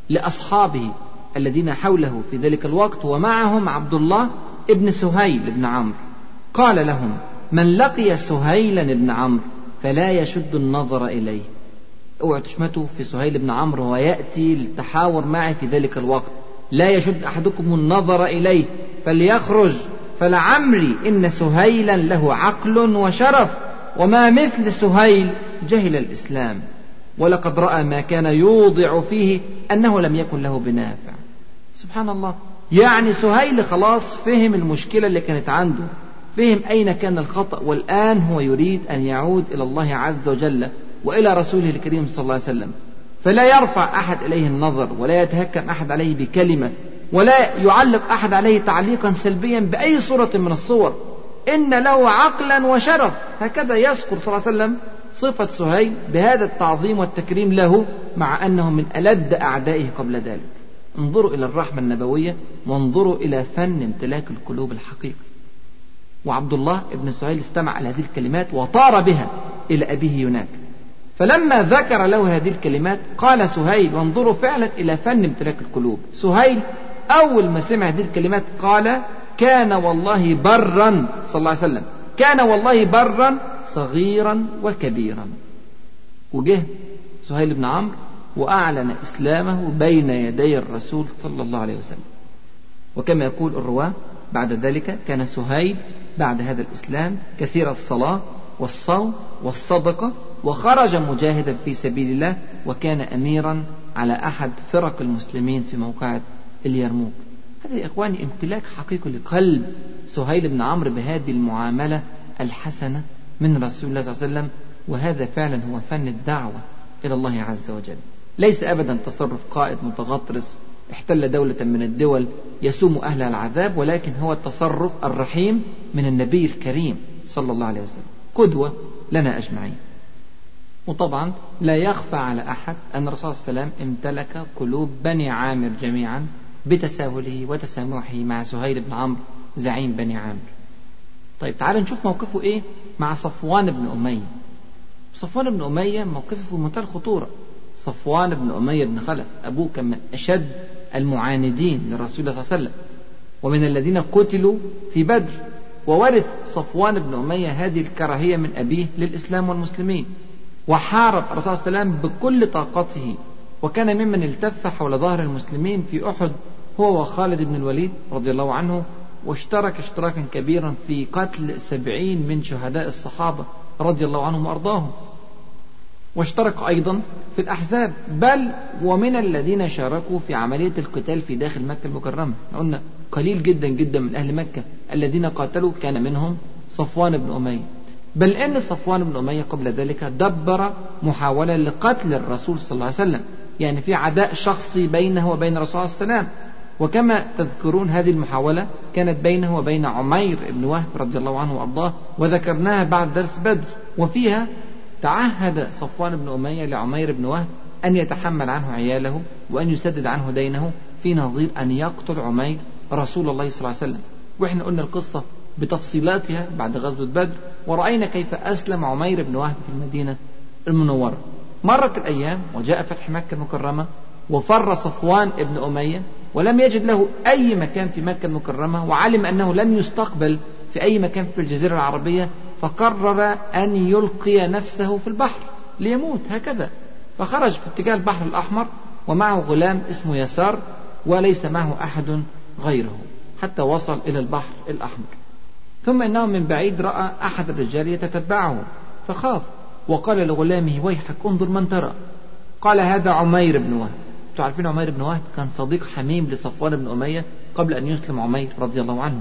لأصحابه الذين حوله في ذلك الوقت ومعهم عبد الله ابن سهيل بن عمرو. قال لهم من لقي سهيلا بن عمرو فلا يشد النظر إليه. اوعوا تشمتوا في سهيل بن عمرو ويأتي للتحاور معي في ذلك الوقت. لا يشد أحدكم النظر إليه فليخرج فلعمري إن سهيلا له عقل وشرف وما مثل سهيل جهل الإسلام. ولقد رأى ما كان يوضع فيه أنه لم يكن له بنافع. سبحان الله. يعني سهيل خلاص فهم المشكلة اللي كانت عنده. فهم أين كان الخطأ والآن هو يريد أن يعود إلى الله عز وجل وإلى رسوله الكريم صلى الله عليه وسلم. فلا يرفع أحد إليه النظر ولا يتهكم أحد عليه بكلمة ولا يعلق أحد عليه تعليقا سلبيا بأي صورة من الصور. إن له عقلا وشرف. هكذا يذكر صلى الله عليه وسلم صفة سهيل بهذا التعظيم والتكريم له مع أنه من ألد أعدائه قبل ذلك. انظروا إلى الرحمة النبوية وانظروا إلى فن امتلاك القلوب الحقيقي وعبد الله بن سهيل استمع إلى هذه الكلمات وطار بها إلى أبيه هناك. فلما ذكر له هذه الكلمات قال سهيل وانظروا فعلا إلى فن امتلاك القلوب. سهيل أول ما سمع هذه الكلمات قال كان والله برا صلى الله عليه وسلم. كان والله برا صغيرا وكبيرا. وجه سهيل بن عمرو وأعلن إسلامه بين يدي الرسول صلى الله عليه وسلم. وكما يقول الرواة بعد ذلك كان سهيل بعد هذا الإسلام كثير الصلاة والصوم والصدقة وخرج مجاهدا في سبيل الله وكان أميرا على أحد فرق المسلمين في موقعة اليرموك. هذا يا إخواني امتلاك حقيقي لقلب سهيل بن عمرو بهذه المعاملة الحسنة من رسول الله صلى الله عليه وسلم وهذا فعلا هو فن الدعوة إلى الله عز وجل. ليس أبدا تصرف قائد متغطرس احتل دولة من الدول يسوم أهلها العذاب ولكن هو التصرف الرحيم من النبي الكريم صلى الله عليه وسلم. قدوة لنا أجمعين. وطبعا لا يخفى على أحد أن الرسول صلى الله عليه وسلم امتلك قلوب بني عامر جميعا بتساهله وتسامحه مع سهيل بن عمرو زعيم بني عامر. طيب تعالوا نشوف موقفه إيه؟ مع صفوان بن أمية. صفوان بن أمية موقفه في منتهى الخطورة. صفوان بن أمية بن خلف أبوه كان من أشد المعاندين للرسول صلى الله عليه وسلم ومن الذين قتلوا في بدر. وورث صفوان بن أمية هذه الكراهية من أبيه للإسلام والمسلمين. وحارب الرسول صلى الله عليه وسلم بكل طاقته. وكان ممن التف حول ظهر المسلمين في أحد هو وخالد بن الوليد رضي الله عنه واشترك اشتراكا كبيرا في قتل سبعين من شهداء الصحابة رضي الله عنهم وأرضاهم. واشترك أيضا في الأحزاب بل ومن الذين شاركوا في عملية القتال في داخل مكة المكرمة. قلنا قليل جدا جدا من أهل مكة الذين قاتلوا كان منهم صفوان بن أمية. بل أن صفوان بن أمية قبل ذلك دبر محاولة لقتل الرسول صلى الله عليه وسلم. يعني في عداء شخصي بينه وبين الرسول صلى الله عليه وسلم. وكما تذكرون هذه المحاولة كانت بينه وبين عمير بن وهب رضي الله عنه وأرضاه وذكرناها بعد درس بدر. وفيها تعهد صفوان بن أمية لعمير بن وهب أن يتحمل عنه عياله وأن يسدد عنه دينه في نظير أن يقتل عمير رسول الله صلى الله عليه وسلم. وإحنا قلنا القصة بتفصيلاتها بعد غزوة بدر ورأينا كيف أسلم عمير بن وهب في المدينة المنورة. مرت الأيام وجاء فتح مكة المكرمة وفر صفوان بن أمية ولم يجد له أي مكان في مكة المكرمة وعلم أنه لن يستقبل في أي مكان في الجزيرة العربية فقرر أن يلقي نفسه في البحر ليموت هكذا. فخرج في اتجاه البحر الأحمر ومعه غلام اسمه يسار وليس معه أحد غيره حتى وصل إلى البحر الأحمر. ثم إنه من بعيد رأى أحد الرجال يتتبعه فخاف وقال لغلامه ويحك انظر من ترى. قال هذا عمير بن وهب. أنتوا عارفين عمير بن وهب كان صديق حميم لصفوان بن أمية قبل أن يسلم عمير رضي الله عنه.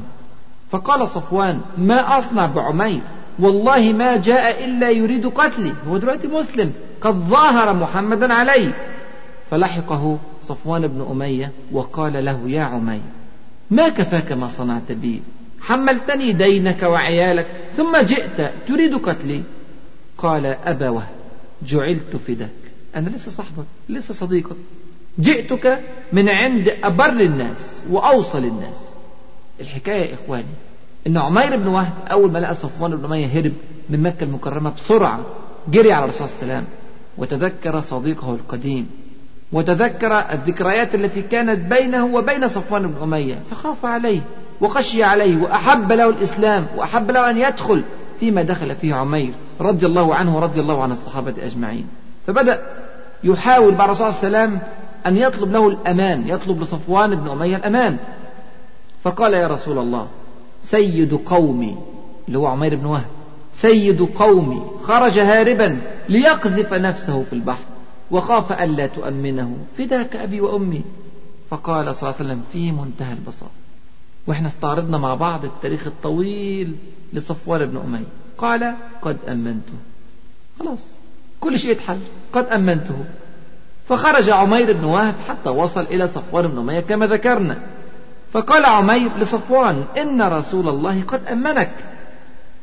فقال صفوان ما أصنع بعمير؟ والله ما جاء إلا يريد قتلي. هو دلوقتي مسلم قد ظاهر محمدا علي فلحقه صفوان بن أمية وقال له يا عمير ما كفاك ما صنعت بي؟ حملتني دينك وعيالك ثم جئت تريد قتلي قال أبا وهب جعلت فداك. أنا لسه صاحبك لسه صديقك. جئتك من عند أبر الناس وأوصل الناس. الحكاية يا إخواني إن عمير بن وهب أول ما لقى صفوان بن أمية هرب من مكة المكرمة بسرعة جري على الرسول صلى الله عليه وتذكر صديقه القديم وتذكر الذكريات التي كانت بينه وبين صفوان بن أمية فخاف عليه. وخشي عليه وأحب له الإسلام وأحب له أن يدخل فيما دخل فيه عمير رضي الله عنه ورضي الله عن الصحابة أجمعين. فبدأ يحاول بعد الرسول صلى الله عليه وسلم أن يطلب له الأمان يطلب لصفوان بن أمية الأمان. فقال يا رسول الله سيد قومي اللي هو عمير بن وهب سيد قومي خرج هاربا ليقذف نفسه في البحر وخاف ألا تؤمنه فداك أبي وأمي. فقال صلى الله عليه وسلم في منتهى البساطة. وإحنا استعرضنا مع بعض التاريخ الطويل لصفوان بن أمية. قال قد أمنته. خلاص كل شيء اتحل. قد أمنته. فخرج عمير بن وهب حتى وصل إلى صفوان بن أمية كما ذكرنا. فقال عمير لصفوان إن رسول الله قد أمنك.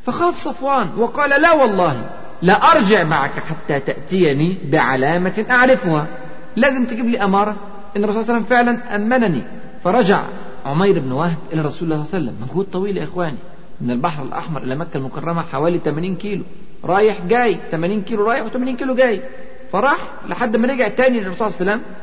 فخاف صفوان وقال لا والله لا أرجع معك حتى تأتيني بعلامة أعرفها. لازم تجيب لي أمارة. إن الرسول صلى الله عليه وسلم فعلا أمنني. فرجع. عمير بن وهب إلى رسول الله صلى الله عليه وسلم مجهود طويل يا إخواني. من البحر الأحمر إلى مكة المكرمة حوالي 80 كيلو. رايح جاي 80 كيلو رايح و80 كيلو جاي. فراح لحد ما رجع تاني للرسول صلى الله عليه وسلم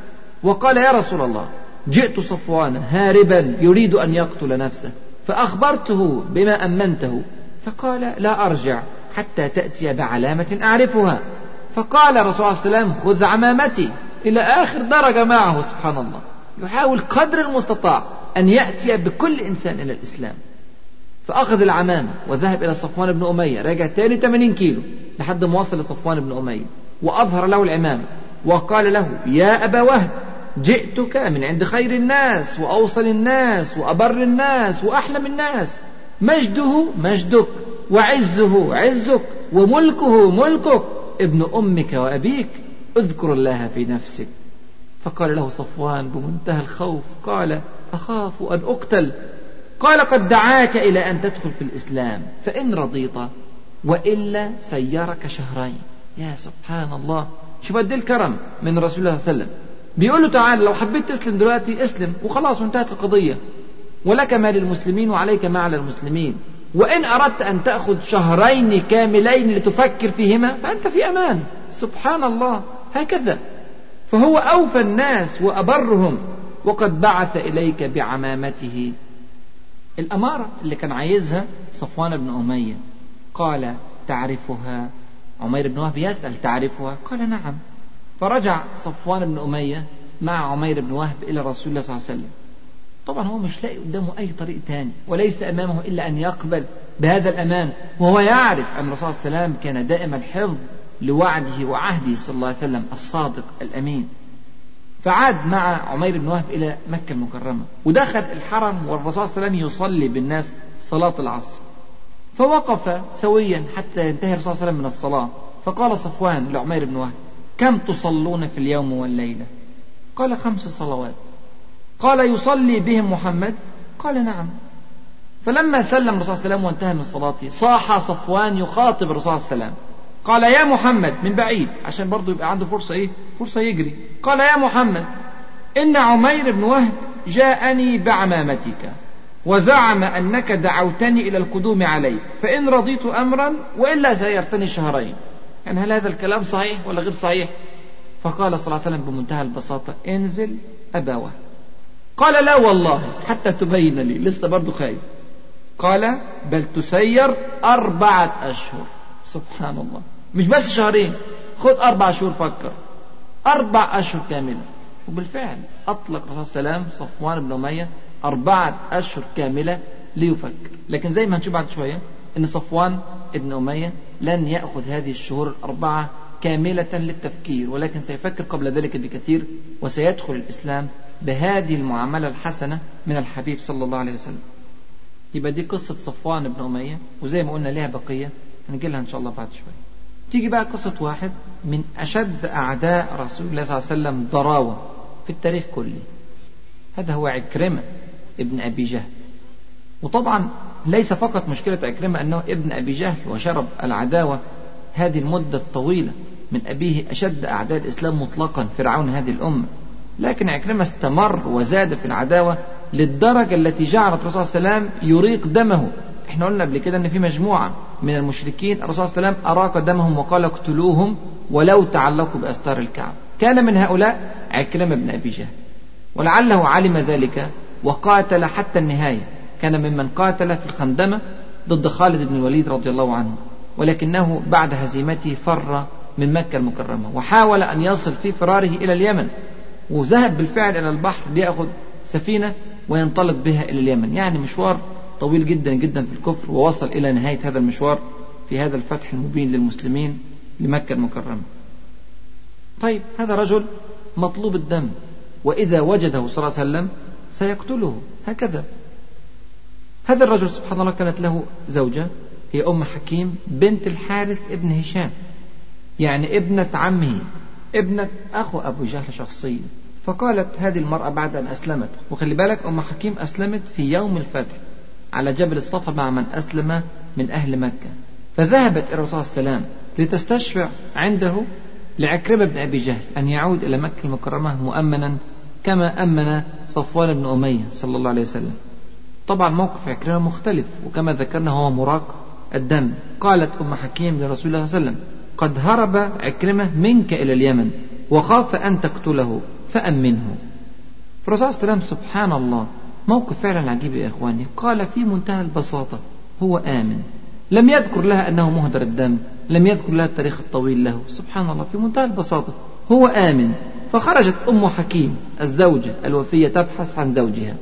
وقال يا رسول الله جئت صفوان هاربا يريد أن يقتل نفسه فأخبرته بما أمنته. فقال لا أرجع حتى تأتي بعلامة أعرفها. فقال الرسول صلى الله عليه وسلم خذ عمامتي إلى آخر درجة معه سبحان الله. يحاول قدر المستطاع أن يأتي بكل إنسان إلى الإسلام. فأخذ العمامة وذهب إلى صفوان بن أمية رجع تاني 80 كيلو لحد ما وصل لصفوان بن أمية. وأظهر له العمامة وقال له يا أبا وهب جئتك من عند خير الناس وأوصل الناس وأبر الناس وأحلم الناس. مجده مجدك وعزه عزك وملكه ملكك. ابن أمك وأبيك اذكر الله في نفسك. فقال له صفوان بمنتهى الخوف قال أخاف أن أقتل. قال قد دعاك إلى أن تدخل في الإسلام فإن رضيت وإلا سيرك شهرين. يا سبحان الله. شوف قد الكرم من رسول الله صلى الله عليه وسلم. بيقول له تعالى لو حبيت تسلم دلوقتي اسلم وخلاص وانتهت القضية. ولك ما للمسلمين وعليك ما على المسلمين. وإن أردت أن تأخذ شهرين كاملين لتفكر فيهما فأنت في أمان. سبحان الله. هكذا. فهو أوفى الناس وأبرهم وقد بعث إليك بعمامته. الأمارة اللي كان عايزها صفوان بن أمية. قال تعرفها؟ عمير بن وهب يسأل تعرفها؟ قال نعم. فرجع صفوان بن أمية مع عمير بن وهب إلى رسول الله صلى الله عليه وسلم. طبعا هو مش لاقي قدامه أي طريق تاني وليس أمامه إلا أن يقبل بهذا الأمان وهو يعرف أن الرسول صلى الله عليه وسلم كان دائما الحفظ لوعده وعهده صلى الله عليه وسلم الصادق الأمين. فعاد مع عمير بن وهب إلى مكة المكرمة ودخل الحرم والرسول صلى الله عليه وسلم يصلي بالناس صلاة العصر. فوقف سويا حتى ينتهي الرسول صلى الله عليه وسلم من الصلاة. فقال صفوان لعمير بن وهب كم تصلون في اليوم والليلة؟ قال خمس صلوات. قال يصلي بهم محمد؟ قال نعم. فلما سلم الرسول صلى الله عليه وسلم وانتهى من صلاته صاح صفوان يخاطب الرسول صلى الله عليه وسلم. قال يا محمد من بعيد عشان برضه يبقى عنده فرصة إيه؟ فرصة يجري. قال يا محمد إن عمير بن وهب جاءني بعمامتك وزعم أنك دعوتني إلى القدوم عليك فإن رضيت أمرا وإلا سيرتني شهرين. يعني هل هذا الكلام صحيح ولا غير صحيح؟ فقال صلى الله عليه وسلم بمنتهى البساطة انزل أبا وهب. قال لا والله حتى تبين لي لسه برضه خايف. قال بل تسير أربعة أشهر. سبحان الله. مش بس شهرين. خد أربع شهور فكر. أربع أشهر كاملة. وبالفعل أطلق الرسول صلى الله عليه وسلم صفوان بن أمية أربعة أشهر كاملة ليفكر. لكن زي ما هنشوف بعد شوية إن صفوان بن أمية لن يأخذ هذه الشهور الأربعة كاملة للتفكير ولكن سيفكر قبل ذلك بكثير وسيدخل الإسلام بهذه المعاملة الحسنة من الحبيب صلى الله عليه وسلم. يبقى دي قصة صفوان بن أمية وزي ما قلنا ليها بقية. هنجي لها إن شاء الله بعد شوية. تيجي بقى قصة واحد من أشد أعداء رسول الله صلى الله عليه وسلم ضراوة في التاريخ كله. هذا هو عكرمة ابن أبي جهل. وطبعا ليس فقط مشكلة عكرمة أنه ابن أبي جهل وشرب العداوة هذه المدة الطويلة من أبيه أشد أعداء الإسلام مطلقا فرعون هذه الأمة. لكن عكرمة استمر وزاد في العداوة للدرجة التي جعلت الرسول صلى الله عليه وسلم يريق دمه. إحنا قلنا قبل كده إن في مجموعة من المشركين الرسول صلى الله عليه وسلم أراق دمهم وقال اقتلوهم ولو تعلقوا بأستار الكعبة كان من هؤلاء عكرمة بن أبي جهل. ولعله علم ذلك وقاتل حتى النهاية. كان ممن قاتل في الخندمة ضد خالد بن الوليد رضي الله عنه. ولكنه بعد هزيمته فر من مكة المكرمة. وحاول أن يصل في فراره إلى اليمن. وذهب بالفعل إلى البحر ليأخذ سفينة وينطلق بها إلى اليمن. يعني مشوار طويل جدا جدا في الكفر ووصل إلى نهاية هذا المشوار في هذا الفتح المبين للمسلمين لمكة المكرمة. طيب هذا رجل مطلوب الدم وإذا وجده صلى الله عليه وسلم سيقتله. هكذا. هذا الرجل سبحان الله كانت له زوجة هي أم حكيم بنت الحارث ابن هشام يعني ابنة عمه ابنة أخو أبو جهل شخصيا. فقالت هذه المرأة بعد أن أسلمت وخلي بالك أم حكيم أسلمت في يوم الفتح. على جبل الصفا مع من أسلم من أهل مكة. فذهبت الرسول صلى الله عليه وسلم لتستشفع عنده لعكرمة بن أبي جهل أن يعود إلى مكة المكرمة مؤمنا كما أمن صفوان بن أمية صلى الله عليه وسلم. طبعا موقف عكرمة مختلف وكما ذكرنا هو مراق الدم. قالت أم حكيم لرسول الله صلى الله عليه وسلم قد هرب عكرمة منك إلى اليمن وخاف أن تقتله فأمنه. فالرسول صلى الله عليه وسلم سبحان الله موقف فعلا عجيب يا إخواني. قال في منتهى البساطة هو آمن. لم يذكر لها أنه مهدر الدم لم يذكر لها التاريخ الطويل له. سبحان الله في منتهى البساطة هو آمن. فخرجت أم حكيم الزوجة الوفية تبحث عن زوجها.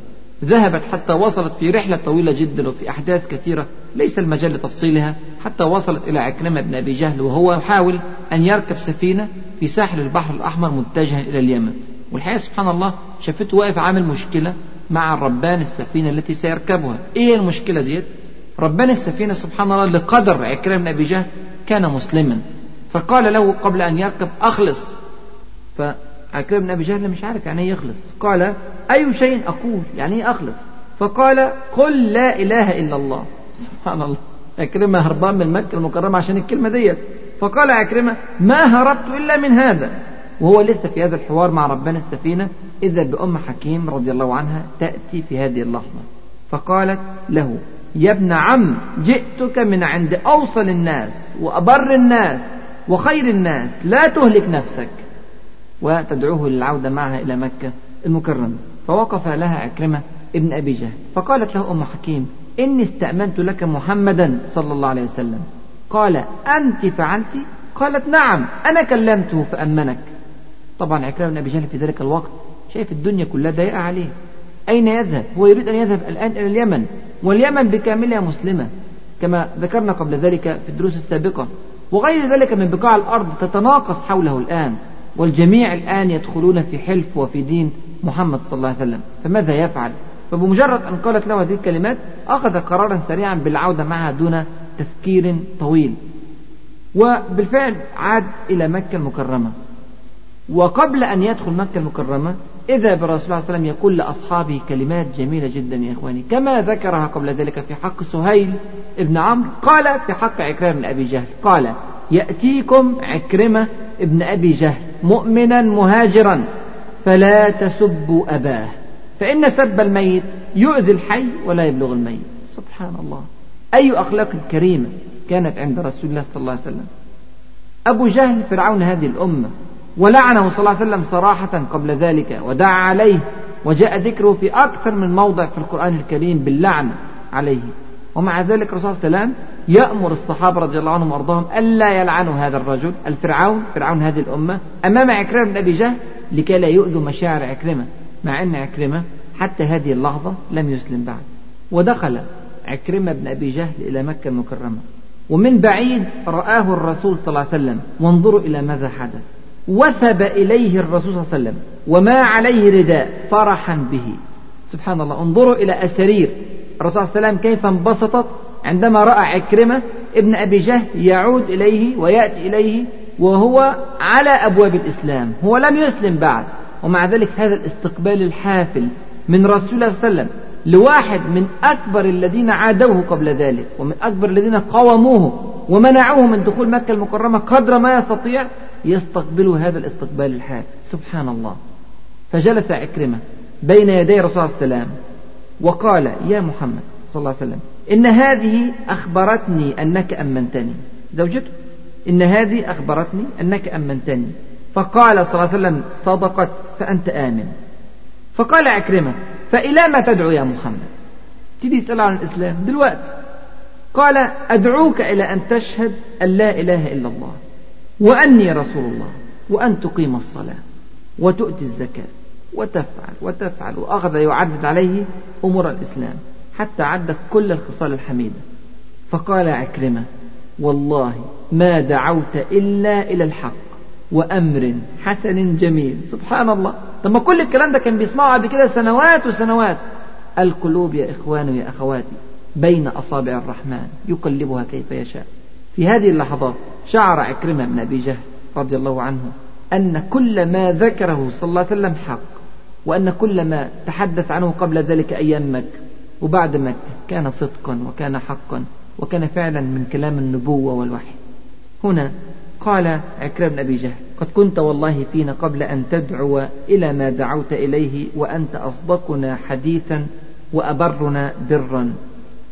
ذهبت حتى وصلت في رحلة طويلة جدا وفي أحداث كثيرة ليس المجال لتفصيلها حتى وصلت إلى عكرمة بن أبي جهل وهو يحاول أن يركب سفينة في ساحل البحر الأحمر متجها إلى اليمن. والحقيقة سبحان الله شافته واقف عامل مشكلة مع ربان السفينة التي سيركبها. إيه المشكلة ديت؟ ربان السفينة سبحان الله لقدر عكرمة بن أبي جهل كان مسلما. فقال له قبل أن يركب أخلص. فعكرمة بن أبي جهل مش عارف يعني إيه يخلص. قال أي شيء أقول يعني إيه أخلص؟ فقال قل لا إله إلا الله. سبحان الله. عكرمة هربان من مكة المكرمة عشان الكلمة ديت. فقال عكرمة ما هربت إلا من هذا. وهو لسه في هذا الحوار مع ربنا السفينة. إذا بأم حكيم رضي الله عنها تأتي في هذه اللحظة. فقالت له يا ابن عم جئتك من عند أوصل الناس وأبر الناس وخير الناس لا تهلك نفسك. وتدعوه للعودة معها إلى مكة المكرمة. فوقف لها عكرمة ابن أبي جهل. فقالت له أم حكيم إني استأمنت لك محمدا صلى الله عليه وسلم. قال أنت فعلت؟ قالت نعم أنا كلمته فأمنك. طبعا عكرمة بن أبي جهل في ذلك الوقت شايف الدنيا كلها ضيقة عليه. أين يذهب؟ هو يريد أن يذهب الآن إلى اليمن. واليمن بكاملها مسلمة كما ذكرنا قبل ذلك في الدروس السابقة. وغير ذلك من بقاع الأرض تتناقص حوله الآن. والجميع الآن يدخلون في حلف وفي دين محمد صلى الله عليه وسلم. فماذا يفعل؟ فبمجرد أن قالت له هذه الكلمات أخذ قرارا سريعا بالعودة معها دون تفكير طويل. وبالفعل عاد إلى مكة المكرمة. وقبل أن يدخل مكة المكرمة إذا برسول الله صلى الله عليه وسلم يقول لأصحابه كلمات جميلة جدا يا إخواني كما ذكرها قبل ذلك في حق سهيل ابن عمرو قال في حق عكرمة بن أبي جهل قال يأتيكم عكرمة ابن أبي جهل مؤمنا مهاجرا فلا تسبوا أباه فإن سب الميت يؤذي الحي ولا يبلغ الميت. سبحان الله. أي أخلاق كريمة كانت عند رسول الله صلى الله عليه وسلم. أبو جهل فرعون هذه الأمة ولعنه صلى الله عليه وسلم صراحة قبل ذلك ودعا عليه وجاء ذكره في أكثر من موضع في القرآن الكريم باللعنة عليه. ومع ذلك الرسول صلى الله عليه وسلم يأمر الصحابة رضي الله عنهم وأرضاهم ألا يلعنوا هذا الرجل الفرعون فرعون هذه الأمة أمام عكرمة بن أبي جهل لكي لا يؤذوا مشاعر عكرمة مع أن عكرمة حتى هذه اللحظة لم يسلم بعد. ودخل عكرمة بن أبي جهل إلى مكة المكرمة. ومن بعيد رآه الرسول صلى الله عليه وسلم وانظروا إلى ماذا حدث. وثب إليه الرسول صلى الله عليه وسلم وما عليه رداء فرحا به. سبحان الله. انظروا إلى أسرير. الرسول صلى الله عليه وسلم كيف انبسطت عندما رأى عكرمة ابن أبي جهل يعود إليه ويأتي إليه وهو على أبواب الإسلام. هو لم يسلم بعد. ومع ذلك هذا الاستقبال الحافل من رسول الله صلى الله عليه وسلم. لواحد من أكبر الذين عادوه قبل ذلك ومن أكبر الذين قاوموه ومنعوه من دخول مكة المكرمة قدر ما يستطيع يستقبلوا هذا الاستقبال الحافل سبحان الله. فجلس عكرمة بين يدي رسول الله وسلم وقال يا محمد صلى الله عليه وسلم إن هذه أخبرتني أنك أمنتني. زوجته إن هذه أخبرتني أنك أمنتني. فقال صلى الله عليه وسلم صدقت فأنت آمن. فقال عكرمة فإلى ما تدعو يا محمد. تدي تسأل عن الإسلام دلوقتي. قال أدعوك إلى أن تشهد أن لا إله إلا الله وأني رسول الله وأن تقيم الصلاة وتؤتي الزكاة وتفعل وتفعل وأخذ يعدد عليه أمور الإسلام حتى عد كل الخصال الحميدة. فقال عكرمة والله ما دعوت إلا إلى الحق. وأمر حسن جميل. سبحان الله طب كل الكلام ده كان بيسمعه قبل كده سنوات وسنوات. القلوب يا إخواني يا أخواتي بين أصابع الرحمن. يقلبها كيف يشاء. في هذه اللحظات شعر عكرمة بن أبي جهل رضي الله عنه أن كل ما ذكره صلى الله عليه وسلم حق وأن كل ما تحدث عنه قبل ذلك أيام مكة. وبعد مكة كان صدقا وكان حقا وكان فعلا من كلام النبوة والوحي. هنا قال عكرمة بن أبي جهل قد كنت والله فينا قبل أن تدعو إلى ما دعوت إليه وأنت أصدقنا حديثا وأبرنا برا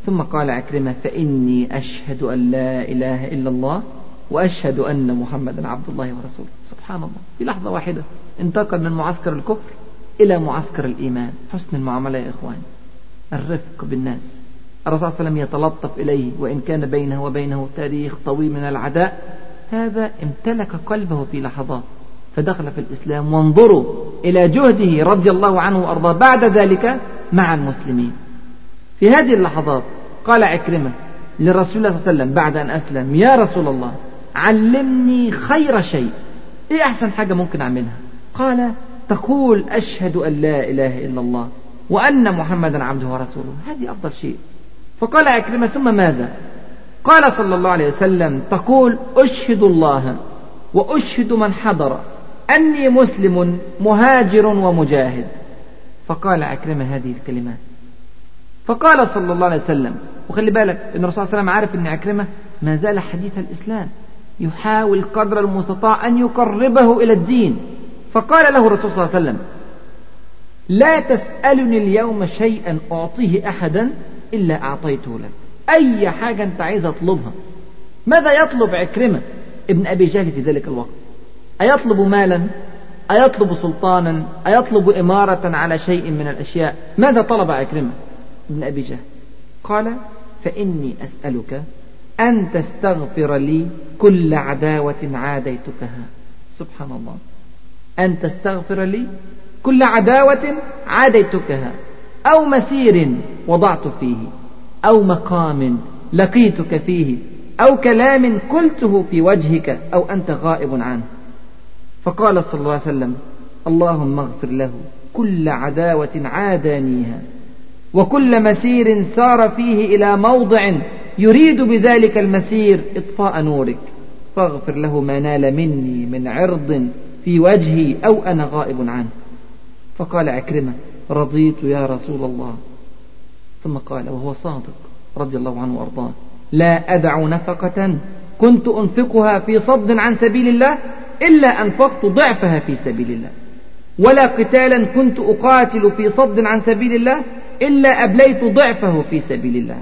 ثم قال عكرمة فإني أشهد أن لا إله إلا الله وأشهد أن محمدا عبد الله ورسوله. سبحان الله في لحظة واحدة انتقل من معسكر الكفر إلى معسكر الإيمان. حسن المعاملة يا إخواني الرفق بالناس. الرسول صلى الله عليه وسلم يتلطف إليه وإن كان بينه وبينه تاريخ طويل من العداء هذا امتلك قلبه في لحظات فدخل في الإسلام وانظروا إلى جهده رضي الله عنه وأرضاه بعد ذلك مع المسلمين. في هذه اللحظات قال عكرمة لرسول الله صلى الله عليه وسلم بعد أن أسلم يا رسول الله علمني خير شيء إيه أحسن حاجة ممكن أعملها؟ قال تقول أشهد أن لا إله إلا الله وأن محمدا عبده ورسوله. هذه أفضل شيء. فقال عكرمة ثم ماذا؟ قال صلى الله عليه وسلم تقول أشهد الله وأشهد من حضر أني مسلم مهاجر ومجاهد. فقال عكرمة هذه الكلمات. فقال صلى الله عليه وسلم وخلي بالك إن الرسول صلى الله عليه وسلم عارف إن عكرمة ما زال حديث الإسلام يحاول قدر المستطاع أن يقربه إلى الدين. فقال له الرسول صلى الله عليه وسلم لا تسألني اليوم شيئا أعطيه أحدا إلا أعطيته لك. أي حاجة أنت عايز أطلبها. ماذا يطلب عكرمة ابن أبي جهل في ذلك الوقت؟ أيطلب مالا؟ أيطلب سلطانا؟ أيطلب إمارة على شيء من الأشياء؟ ماذا طلب عكرمة ابن أبي جهل؟ قال فإني أسألك أن تستغفر لي كل عداوة عاديتكها. سبحان الله. أن تستغفر لي كل عداوة عاديتكها أو مسير وضعت فيه. أو مقام لقيتك فيه أو كلام قلته في وجهك أو أنت غائب عنه. فقال صلى الله عليه وسلم اللهم اغفر له كل عداوة عادانيها وكل مسير سار فيه إلى موضع يريد بذلك المسير إطفاء نورك. فاغفر له ما نال مني من عرض في وجهي أو أنا غائب عنه. فقال عكرمة رضيت يا رسول الله. ثم قال وهو صادق رضي الله عنه وأرضاه. لا أدع نفقة كنت أنفقها في صد عن سبيل الله إلا أنفقت ضعفها في سبيل الله. ولا قتالا كنت أقاتل في صد عن سبيل الله إلا أبليت ضعفه في سبيل الله.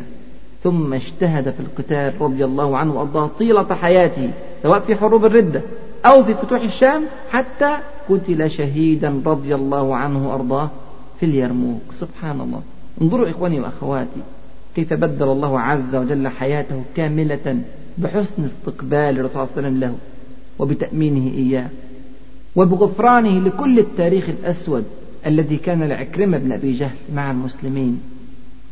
ثم اجتهد في القتال رضي الله عنه وأرضاه طيلة حياته سواء في حروب الردة أو في فتوح الشام حتى قتل شهيدا رضي الله عنه وأرضاه في اليرموك. سبحان الله. انظروا إخواني وأخواتي كيف بدل الله عز وجل حياته كاملة بحسن استقبال الرسول صلى الله عليه وسلم له وبتأمينه إياه وبغفرانه لكل التاريخ الأسود الذي كان لعكرمة بن أبي جهل مع المسلمين.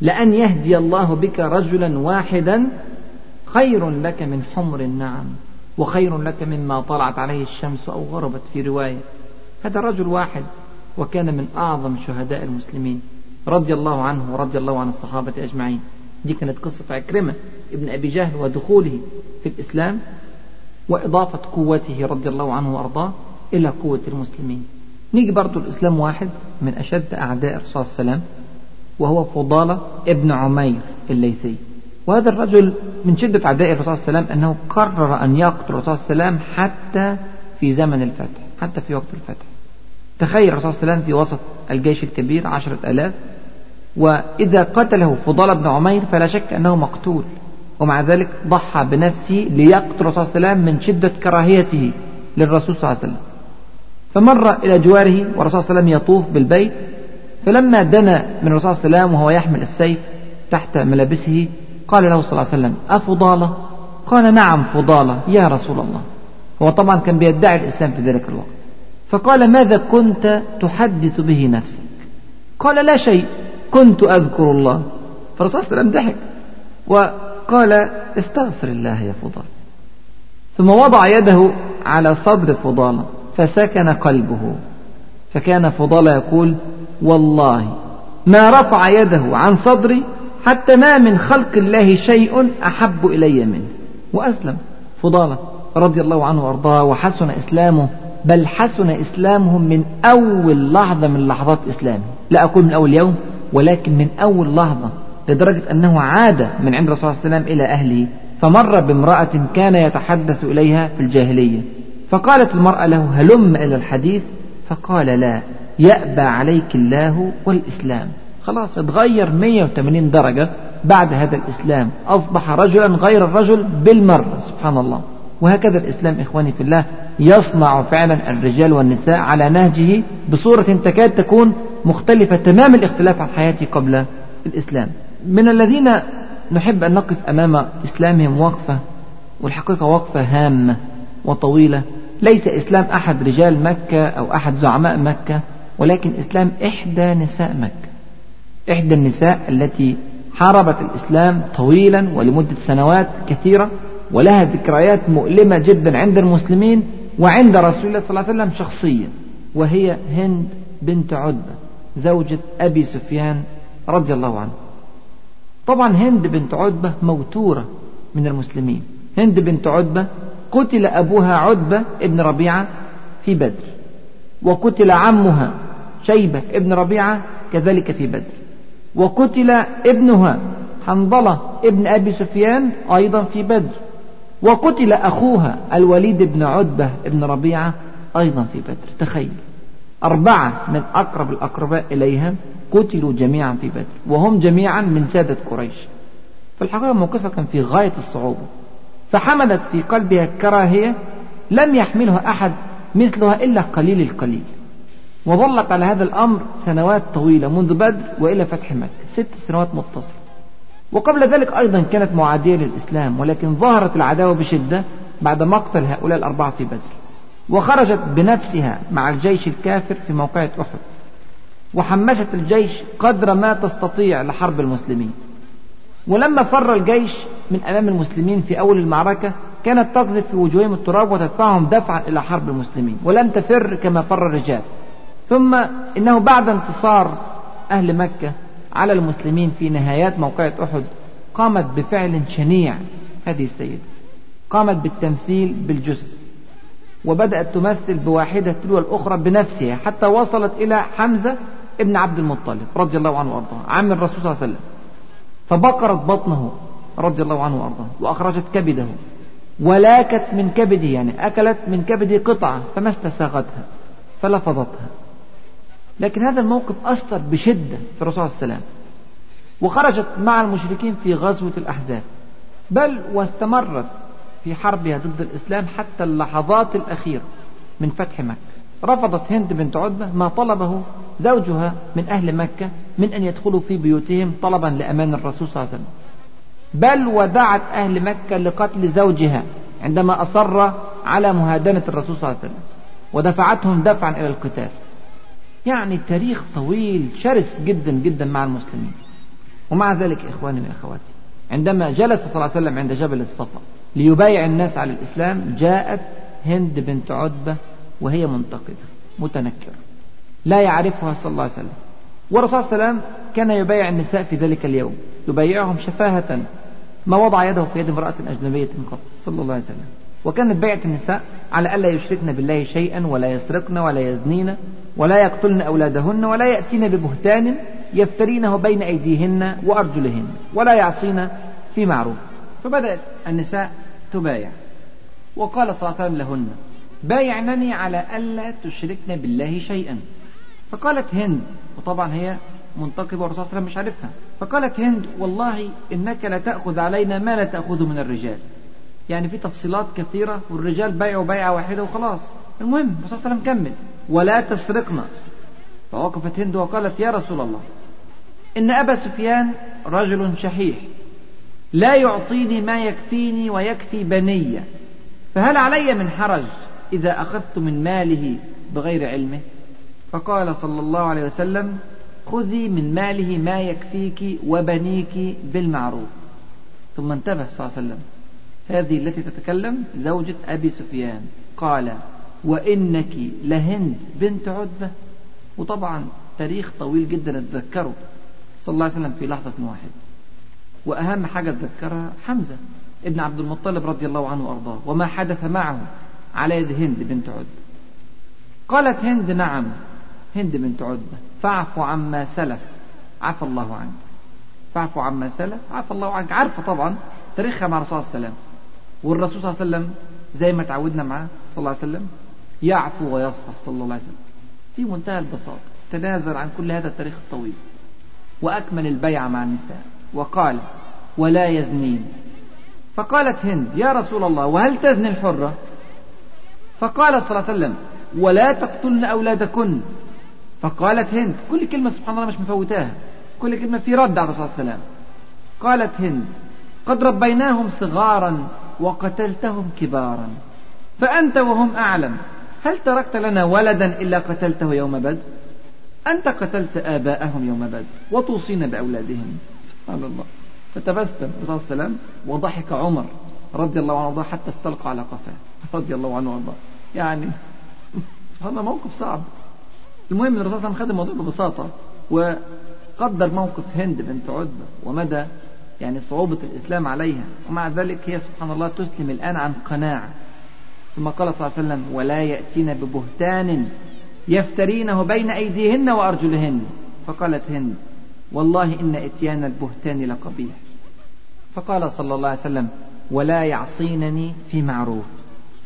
لأن يهدي الله بك رجلا واحدا خير لك من حمر النعم وخير لك مما طلعت عليه الشمس أو غربت في رواية. هذا رجل واحد وكان من أعظم شهداء المسلمين. رضي الله عنه ورضي الله عن الصحابة أجمعين. دي كانت قصة عكرمة ابن أبي جهل ودخوله في الإسلام وإضافة قوته رضي الله عنه وأرضاه إلى قوة المسلمين. نيجي برضو الإسلام واحد من أشد أعداء الرسول صلى الله عليه وسلم وهو فضالة ابن عمير الليثي. وهذا الرجل من شدة عداء الرسول صلى الله عليه وسلم أنه قرر أن يقتل الرسول صلى الله عليه وسلم حتى في زمن الفتح حتى في وقت الفتح. تخيل الرسول صلى الله عليه وسلم في وسط الجيش الكبير عشرة ألاف وإذا قتله فضال بن عمير فلا شك أنه مقتول ومع ذلك ضحى بنفسه ليقتل الرسول صلى الله عليه وسلم من شدة كراهيته للرسول صلى الله عليه وسلم. فمر إلى جواره والرسول صلى الله عليه وسلم يطوف بالبيت فلما دنا من الرسول صلى الله عليه وسلم وهو يحمل السيف تحت ملابسه قال له صلى الله عليه وسلم أفضالة؟ قال نعم فضالة يا رسول الله. هو طبعا كان بيدعي الإسلام في ذلك الوقت. فقال ماذا كنت تحدث به نفسك؟ قال لا شيء كنت أذكر الله. فالرسول صلى الله عليه وسلم ضحك وقال استغفر الله يا فضال. ثم وضع يده على صدر فضالة فسكن قلبه. فكان فضالة يقول والله ما رفع يده عن صدري حتى ما من خلق الله شيء أحب إلي منه. وأسلم. فضالة رضي الله عنه وأرضاه وحسن إسلامه. بل حسن إسلامه من أول لحظة من لحظات إسلامه. لا أقول من أول يوم ولكن من أول لحظة لدرجة أنه عاد من عند الرسول صلى الله عليه وسلم إلى أهله فمر بامرأة كان يتحدث إليها في الجاهلية. فقالت المرأة له هلم إلى الحديث؟ فقال لا يأبى عليك الله والإسلام. خلاص اتغير 180 درجة بعد هذا الإسلام أصبح رجلا غير الرجل بالمرة. سبحان الله. وهكذا الإسلام إخواني في الله يصنع فعلا الرجال والنساء على نهجه بصورة تكاد تكون مختلفة تمام الاختلاف عن حياتي قبل الإسلام. من الذين نحب أن نقف أمام إسلامهم وقفة والحقيقة وقفة هامة وطويلة ليس إسلام أحد رجال مكة أو أحد زعماء مكة ولكن إسلام إحدى نساء مكة. إحدى النساء التي حاربت الإسلام طويلا ولمدة سنوات كثيرة ولها ذكريات مؤلمة جدا عند المسلمين وعند رسول الله صلى الله عليه وسلم شخصيا وهي هند بنت عتبة زوجة أبي سفيان رضي الله عنه. طبعا هند بنت عتبة موتورة من المسلمين. هند بنت عتبة قتل أبوها عتبة ابن ربيعة في بدر وقتل عمها شيبة ابن ربيعة كذلك في بدر وقتل ابنها حنظلة ابن أبي سفيان أيضا في بدر. وقتل أخوها الوليد بن عتبة ابن ربيعة أيضا في بدر. تخيل. أربعة من أقرب الأقرباء إليها قتلوا جميعا في بدر وهم جميعا من سادة قريش. في الحقيقة موقفها كان في غاية الصعوبة. فحملت في قلبها كراهية لم يحملها أحد مثلها إلا قليل القليل. وظلت على هذا الأمر سنوات طويلة منذ بدر وإلى فتح مكة. ست سنوات متصلة. وقبل ذلك أيضا كانت معادية للإسلام ولكن ظهرت العداوة بشدة بعد مقتل هؤلاء الأربعة في بدر وخرجت بنفسها مع الجيش الكافر في موقعة أحد وحمست الجيش قدر ما تستطيع لحرب المسلمين. ولما فر الجيش من أمام المسلمين في أول المعركة كانت تقذف في وجوههم التراب وتدفعهم دفعا إلى حرب المسلمين ولم تفر كما فر الرجال. ثم إنه بعد انتصار أهل مكة على المسلمين في نهايات موقعة أحد قامت بفعل شنيع. هذه السيدة قامت بالتمثيل بالجثث وبدأت تمثل بواحدة تلو الأخرى بنفسها حتى وصلت إلى حمزة ابن عبد المطلب رضي الله عنه وأرضاه عم الرسول صلى الله عليه وسلم. فبقرت بطنه رضي الله عنه وأرضاه وأخرجت كبده ولاكت من كبده يعني أكلت من كبده قطعة فما استساغتها فلفظتها. لكن هذا الموقف أثر بشدة في الرسول عليه وسلم. وخرجت مع المشركين في غزوة الأحزاب. بل واستمرت في حربها ضد الإسلام حتى اللحظات الأخيرة من فتح مكة. رفضت هند بنت عتبة ما طلبه زوجها من أهل مكة من أن يدخلوا في بيوتهم طلبا لأمان الرسول صلى الله عليه وسلم. بل ودعت أهل مكة لقتل زوجها عندما أصر على مهادنة الرسول صلى الله عليه وسلم. ودفعتهم دفعا إلى القتال. يعني تاريخ طويل شرس جدا جدا مع المسلمين. ومع ذلك إخواني وأخواتي عندما جلس صلى الله عليه وسلم عند جبل الصفا ليبايع الناس على الإسلام جاءت هند بنت عتبة وهي منتقدة متنكرة لا يعرفها صلى الله عليه وسلم. والرسول صلى الله عليه وسلم كان يبايع النساء في ذلك اليوم يبايعهم شفاهة ما وضع يده في يد امرأة أجنبية قط صلى الله عليه وسلم. وكانت بيعة النساء على ألا يشركن بالله شيئا ولا يسرقن ولا يزنين ولا يقتلن أولادهن ولا يأتين ببهتان يفترينه بين أيديهن وأرجلهن ولا يعصين في معروف. فبدأت النساء تبايع. وقال صلى الله عليه وسلم لهن بايعنني على ألا تشركن بالله شيئا. فقالت هند وطبعا هي منتقبة والرسول صلى الله عليه وسلم مش عارفها. فقالت هند والله إنك لتأخذ علينا ما لا تأخذ من الرجال. يعني في تفصيلات كثيرة والرجال بيعوا بيعة واحدة وخلاص. المهم الرسول صلى الله عليه وسلم كمل. ولا تسرقنا. فوقفت هند وقالت يا رسول الله إن أبا سفيان رجل شحيح لا يعطيني ما يكفيني ويكفي بني فهل علي من حرج إذا أخذت من ماله بغير علمه؟ فقال صلى الله عليه وسلم خذي من ماله ما يكفيك وبنيك بالمعروف. ثم انتبه صلى الله عليه وسلم. هذه التي تتكلم زوجة أبي سفيان. قال وإنك لهند بنت عتبة. وطبعا تاريخ طويل جدا أتذكره صلى الله عليه وسلم في لحظة واحدة وأهم حاجة أتذكرها حمزة ابن عبد المطلب رضي الله عنه وأرضاه وما حدث معه على يد هند بنت عتبة. قالت هند نعم هند بنت عتبة. فاعف عما سلف عفى الله عنك. فاعف عما سلف عفى الله عنك. عارفة طبعا تاريخها مع الرسول الله عليه وسلم. والرسول صلى الله عليه وسلم زي ما تعودنا معاه صلى الله عليه وسلم يعفو ويصفح صلى الله عليه وسلم. في منتهى البساطة تنازل عن كل هذا التاريخ الطويل وأكمل البيعة مع النساء وقال ولا يزنين. فقالت هند يا رسول الله وهل تزني الحرة؟ فقال صلى الله عليه وسلم ولا تقتلن أولادكن. فقالت هند كل كلمة سبحان الله مش مفوتاها كل كلمة في رد على الرسول صلى الله عليه وسلم. قالت هند قد ربيناهم صغارا وقتلتهم كبارا. فأنت وهم أعلم. هل تركت لنا ولدا إلا قتلته يوم بدر؟ أنت قتلت آباءهم يوم بدر وتوصينا بأولادهم. سبحان الله. فتبسم. الرسول صلى الله عليه وسلم وضحك عمر رضي الله عنه وارضاه حتى استلقى على قفاه. رضي الله عنه وأرضاه. يعني سبحان الله موقف صعب. المهم الرسول صلى الله عليه وسلم خد الموضوع ببساطة وقدر موقف هند بنت عتبه ومدى يعني صعوبة الإسلام عليها. ومع ذلك هي سبحان الله تسلم الآن عن قناعة. ثم قال صلى الله عليه وسلم ولا يأتين ببهتان يفترينه بين أيديهن وأرجلهن. فقالت هند والله إن إتيان البهتان لقبيح. فقال صلى الله عليه وسلم ولا يعصينني في معروف.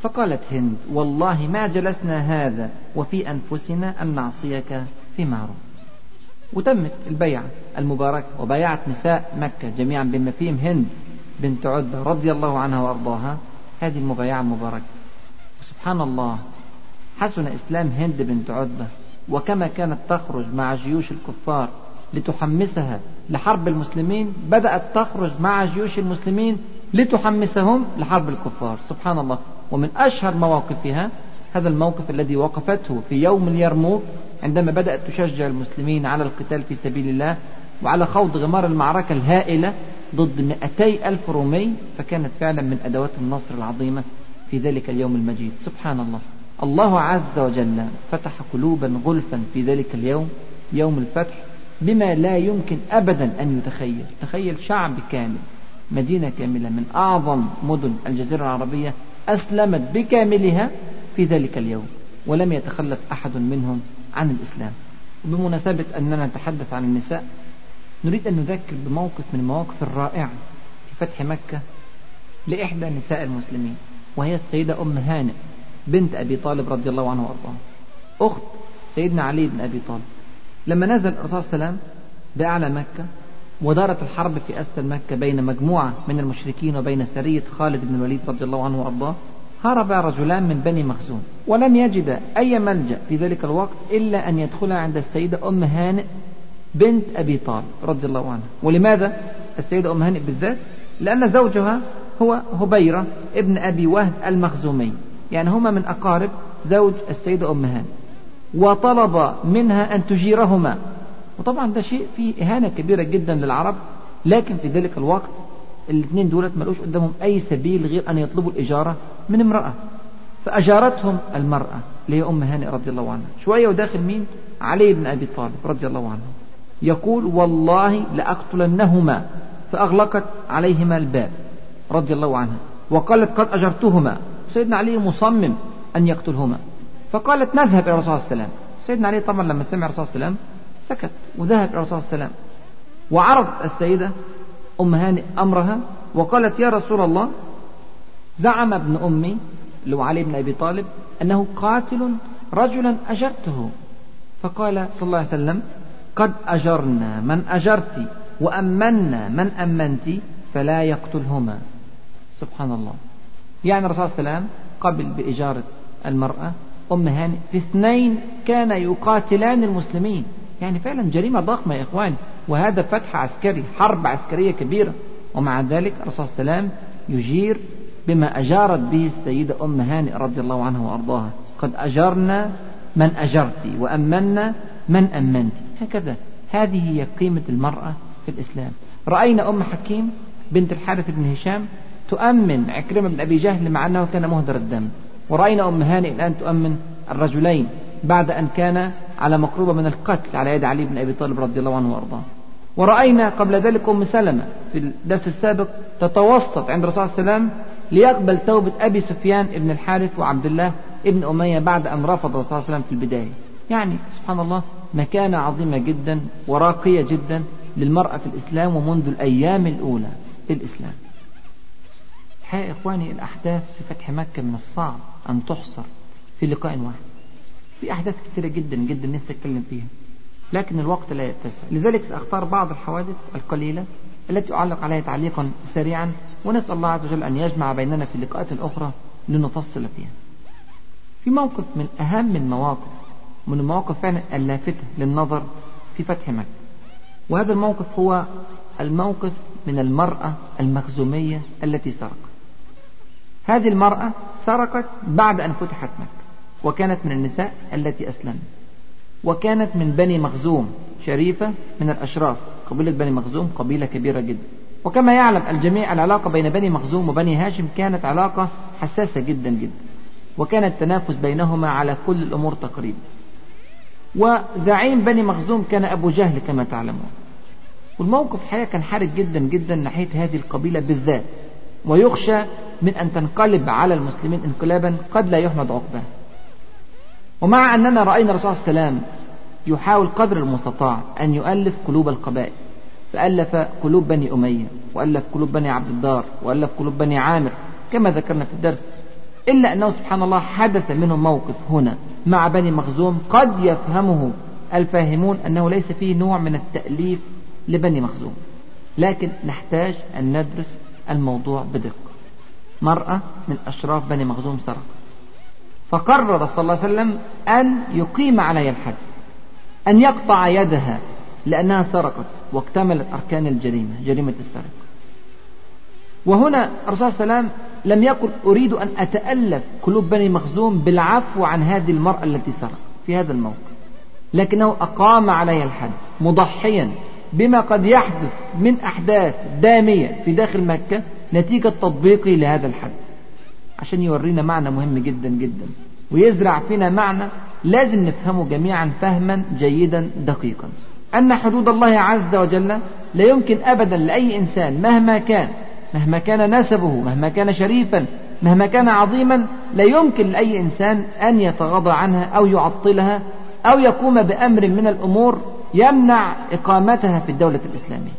فقالت هند والله ما جلسنا هذا وفي أنفسنا أن نعصيك في معروف. وتمت البيعة المباركة وبايعت نساء مكة جميعا بما فيهم هند بنت عتبة رضي الله عنها وأرضاها. هذه المبايعة المباركة سبحان الله حسن إسلام هند بنت عتبة وكما كانت تخرج مع جيوش الكفار لتحمسها لحرب المسلمين بدأت تخرج مع جيوش المسلمين لتحمسهم لحرب الكفار. سبحان الله. ومن أشهر مواقفها هذا الموقف الذي وقفته في يوم اليرموك عندما بدأت تشجع المسلمين على القتال في سبيل الله وعلى خوض غمار المعركة الهائلة ضد 200 ألف رومي فكانت فعلا من أدوات النصر العظيمة في ذلك اليوم المجيد. سبحان الله. الله عز وجل فتح قلوبا غلفا في ذلك اليوم يوم الفتح بما لا يمكن أبدا أن يتخيل. تخيل شعب كامل مدينة كاملة من أعظم مدن الجزيرة العربية أسلمت بكاملها في ذلك اليوم ولم يتخلف أحد منهم عن الإسلام. وبمناسبة أننا نتحدث عن النساء نريد أن نذكر بموقف من المواقف الرائعة في فتح مكة لإحدى نساء المسلمين وهي السيدة أم هانئ بنت أبي طالب رضي الله عنه وأرضاه. أخت سيدنا علي بن أبي طالب. لما نزل الرسول صلى الله عليه وسلم بأعلى مكة ودارت الحرب في أسفل مكة بين مجموعة من المشركين وبين سرية خالد بن الوليد رضي الله عنه وأرضاه هرب رجلان من بني مخزوم ولم يجد أي ملجأ في ذلك الوقت إلا أن يدخل عند السيدة أم هانئ بنت أبي طالب رضي الله عنها. ولماذا السيدة أم هانئ بالذات؟ لأن زوجها هو هبيرة ابن أبي وهب المخزومي. يعني هما من أقارب زوج السيدة أم هانئ. وطلب منها أن تجيرهما. وطبعا ده شيء فيه إهانة كبيرة جدا للعرب لكن في ذلك الوقت الاثنين دولت ملوش قدامهم أي سبيل غير أن يطلبوا الإجارة من امرأة. فأجارتهم المرأة اللي هي أم هانئ رضي الله عنها. شوية وداخل مين؟ علي بن أبي طالب رضي الله عنه. يقول والله لأقتلنهما فأغلقت عليهما الباب رضي الله عنها. وقالت قد أجرتهما. سيدنا علي مصمم أن يقتلهما. فقالت نذهب إلى الرسول صلى الله عليه وسلم. سيدنا علي طبعا لما سمع الرسول صلى الله عليه وسلم سكت وذهب إلى الرسول صلى الله عليه وسلم. وعرضت السيدة أم هانئ أمرها وقالت يا رسول الله زعم ابن أمي هو علي بن أبي طالب أنه قاتل رجلا أجرته. فقال صلى الله عليه وسلم قد أجرنا من أجرت وأمنا من أمنت فلا يقتلهما. سبحان الله. يعني الرسول صلى الله عليه وسلم قبل بإجارة المرأة أم هانئ في اثنين كان يقاتلان المسلمين. يعني فعلا جريمة ضخمة يا إخواني وهذا فتح عسكري حرب عسكرية كبيرة. ومع ذلك الرسول صلى الله عليه وسلم يجير بما أجارت به السيدة أم هانئ رضي الله عنها وأرضاها. قد أجرنا من أجرت وأمنا من أمنت. هكذا. هذه هي قيمة المرأة في الإسلام. رأينا أم حكيم بنت الحارث بن هشام تؤمن عكرمة بن أبي جهل مع أنه كان مهدر الدم. ورأينا أم هانئ الآن تؤمن الرجلين بعد أن كان على مقربة من القتل على يد علي بن أبي طالب رضي الله عنه وأرضاه. ورأينا قبل ذلك أم سلمة في الدرس السابق تتوسط عند الرسول صلى الله عليه وسلم ليقبل توبة أبي سفيان بن الحارث وعبد الله ابن أمية بعد أن رفض الرسول صلى الله عليه وسلم في البداية. يعني سبحان الله مكانة عظيمة جدا وراقية جدا للمرأة في الإسلام ومنذ الأيام الأولى في الإسلام. الحقيقة إخواني الأحداث في فتح مكة من الصعب أن تحصر في لقاء واحد. في أحداث كثيرة جدا جدا نفسي فيها. لكن الوقت لا يتسع. لذلك سأختار بعض الحوادث القليلة التي أعلق عليها تعليقا سريعا ونسأل الله عز وجل أن يجمع بيننا في لقاءات أخرى لنفصل فيها. في موقف من أهم المواقف من المواقف فعلا اللافتة للنظر في فتح مكة. وهذا الموقف هو الموقف من المرأة المخزومية التي سرقت. هذه المرأة سرقت بعد أن فتحت مكة وكانت من النساء التي أسلمت. وكانت من بني مخزوم شريفة من الأشراف. قبيلة بني مخزوم قبيلة كبيرة جدا. وكما يعلم الجميع العلاقة بين بني مخزوم وبني هاشم كانت علاقة حساسة جدا جدا. وكان التنافس بينهما على كل الأمور تقريبا. وزعيم بني مخزوم كان أبو جهل كما تعلمون. والموقف الحقيقة كان حرج جدا جدا ناحية هذه القبيلة بالذات. ويخشى من أن تنقلب على المسلمين انقلابا قد لا يحمد عقباه. ومع أننا رأينا الرسول صلى الله عليه وسلم يحاول قدر المستطاع أن يؤلف قلوب القبائل فألف قلوب بني أمية وألف قلوب بني عبد الدار وألف قلوب بني عامر كما ذكرنا في الدرس. إلا أنه سبحان الله حدث منه موقف هنا مع بني مخزوم قد يفهمه الفاهمون أنه ليس فيه نوع من التأليف لبني مخزوم. لكن نحتاج أن ندرس الموضوع بدقة. مرأة من أشراف بني مخزوم سرقت. فقرر صلى الله عليه وسلم أن يقيم عليها الحد أن يقطع يدها لأنها سرقت واكتملت أركان الجريمة جريمة السرقة. وهنا الرسول صلى الله عليه وسلم لم يقل أريد أن أتألف قلوب بني مخزوم بالعفو عن هذه المرأة التي سرقت في هذا الموقف. لكنه أقام عليها الحد مضحيا بما قد يحدث من أحداث دامية في داخل مكة نتيجة تطبيقه لهذا الحد. عشان يورينا معنى مهم جدا جدا. ويزرع فينا معنى لازم نفهمه جميعا فهما جيدا دقيقا. أن حدود الله عز وجل لا يمكن أبدا لأي إنسان مهما كان مهما كان نسبه مهما كان شريفا مهما كان عظيما لا يمكن لأي إنسان أن يتغاضى عنها أو يعطلها أو يقوم بأمر من الأمور يمنع إقامتها في الدولة الإسلامية.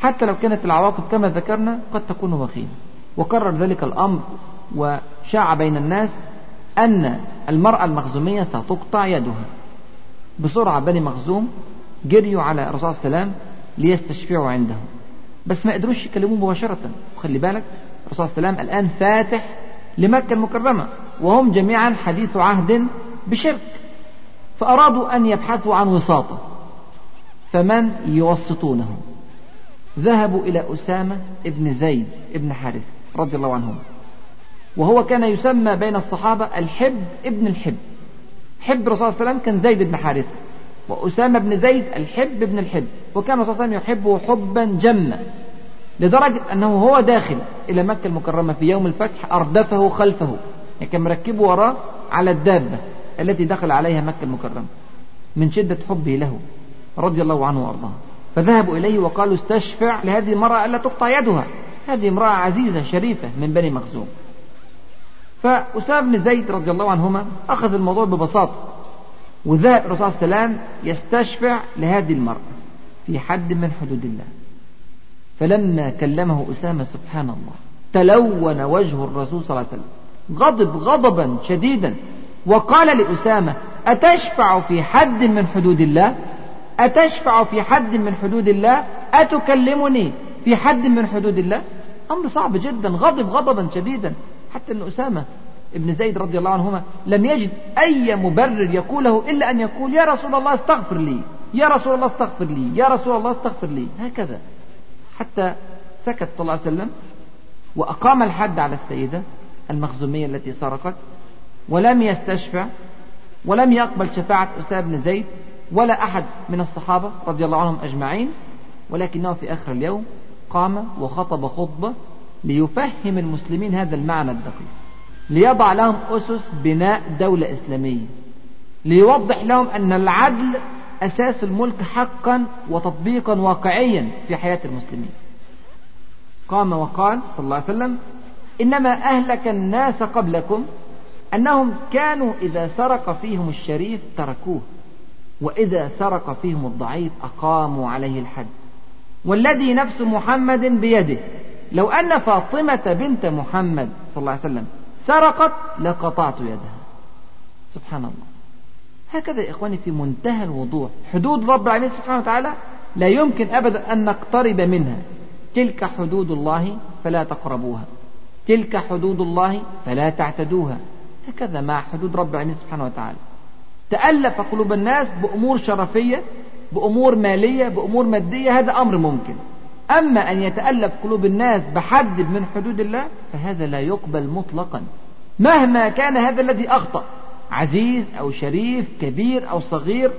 حتى لو كانت العواقب كما ذكرنا قد تكون وخيمة. وكرر ذلك الأمر وشاع بين الناس أن المرأة المخزومية ستقطع يدها. بسرعة بني مخزوم جريوا على الرسول صلى الله عليه وسلم ليستشفعوا عنده بس ما قدروش يكلموه مباشرة. وخلي بالك الرسول صلى الله عليه وسلم الآن فاتح لمكة المكرمة وهم جميعا حديث عهد بشرك. فأرادوا أن يبحثوا عن وساطة. فمن يوسطونه؟ ذهبوا إلى أسامة ابن زيد ابن حارث رضي الله عنهم وهو كان يسمى بين الصحابة الحب ابن الحب. حب الرسول صلى الله عليه وسلم كان زيد بن حارثة. وأسامة بن زيد الحب ابن الحب. وكان الرسول صلى الله عليه وسلم يحبه حبا جما. لدرجة أنه هو داخل إلى مكة المكرمة في يوم الفتح أردفه خلفه. يعني كان مركبه وراه على الدابة التي دخل عليها مكة المكرمة من شدة حبه له رضي الله عنه وأرضاه. فذهبوا إليه وقالوا استشفع لهذه المرأة ألا تقطع يدها. هذه امرأة عزيزة شريفة من بني مخزوم. فأسامة بن زيد رضي الله عنهما أخذ الموضوع ببساطة وذهب الرسول صلى الله عليه وسلم يستشفع لهذه المرأة في حد من حدود الله. فلما كلمه أسامة سبحان الله تلون وجه الرسول صلى الله عليه وسلم غضب غضبا شديدا وقال لأسامة أتشفع في حد من حدود الله؟ أتشفع في حد من حدود الله؟ أتكلمني في حد من حدود الله؟ أمر صعب جدا غضب غضبا شديدا. حتى أن أسامة ابن زيد رضي الله عنهما لم يجد أي مبرر يقوله إلا أن يقول يا رسول الله استغفر لي يا رسول الله استغفر لي يا رسول الله استغفر لي هكذا. حتى سكت صلى الله عليه وسلم وأقام الحد على السيدة المخزومية التي سرقت ولم يستشفع ولم يقبل شفاعة أسامة بن زيد ولا أحد من الصحابة رضي الله عنهم أجمعين ولكنه في آخر اليوم قام وخطب خطبة ليفهم المسلمين هذا المعنى الدقيق. ليضع لهم أسس بناء دولة إسلامية. ليوضح لهم أن العدل أساس الملك حقا وتطبيقا واقعيا في حياة المسلمين. قام وقال صلى الله عليه وسلم إنما أهلك الناس قبلكم أنهم كانوا إذا سرق فيهم الشريف تركوه وإذا سرق فيهم الضعيف أقاموا عليه الحد. والذي نفس محمد بيده لو أن فاطمة بنت محمد صلى الله عليه وسلم سرقت لقطعت يدها. سبحان الله. هكذا يا إخواني في منتهى الوضوح. حدود رب العالمين سبحانه وتعالى لا يمكن أبدا أن نقترب منها. تلك حدود الله فلا تقربوها. تلك حدود الله فلا تعتدوها. هكذا مع حدود رب العالمين سبحانه وتعالى. تألف قلوب الناس بأمور شرفية بأمور مالية بأمور مادية هذا أمر ممكن. أما أن يتألف قلوب الناس بحد من حدود الله فهذا لا يقبل مطلقا. مهما كان هذا الذي أخطأ عزيز أو شريف كبير أو صغير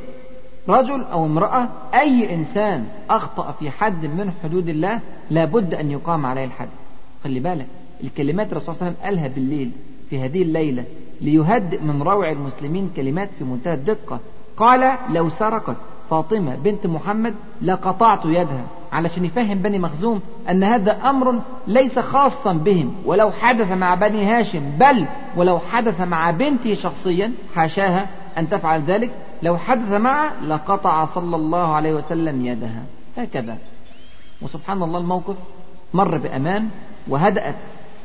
رجل أو امرأة أي إنسان أخطأ في حد من حدود الله لابد أن يقام عليه الحد. خلي بالك الكلمات الرسول صلى الله عليه وسلم قالها بالليل في هذه الليلة ليهدئ من روع المسلمين كلمات في منتهى الدقة. قال لو سرقت فاطمة بنت محمد لقطعت يدها. علشان يفهم بني مخزوم أن هذا أمر ليس خاصا بهم. ولو حدث مع بني هاشم بل ولو حدث مع بنته شخصيا حاشاها أن تفعل ذلك. لو حدث معها لقطع صلى الله عليه وسلم يدها. هكذا. وسبحان الله الموقف مر بأمان وهدأت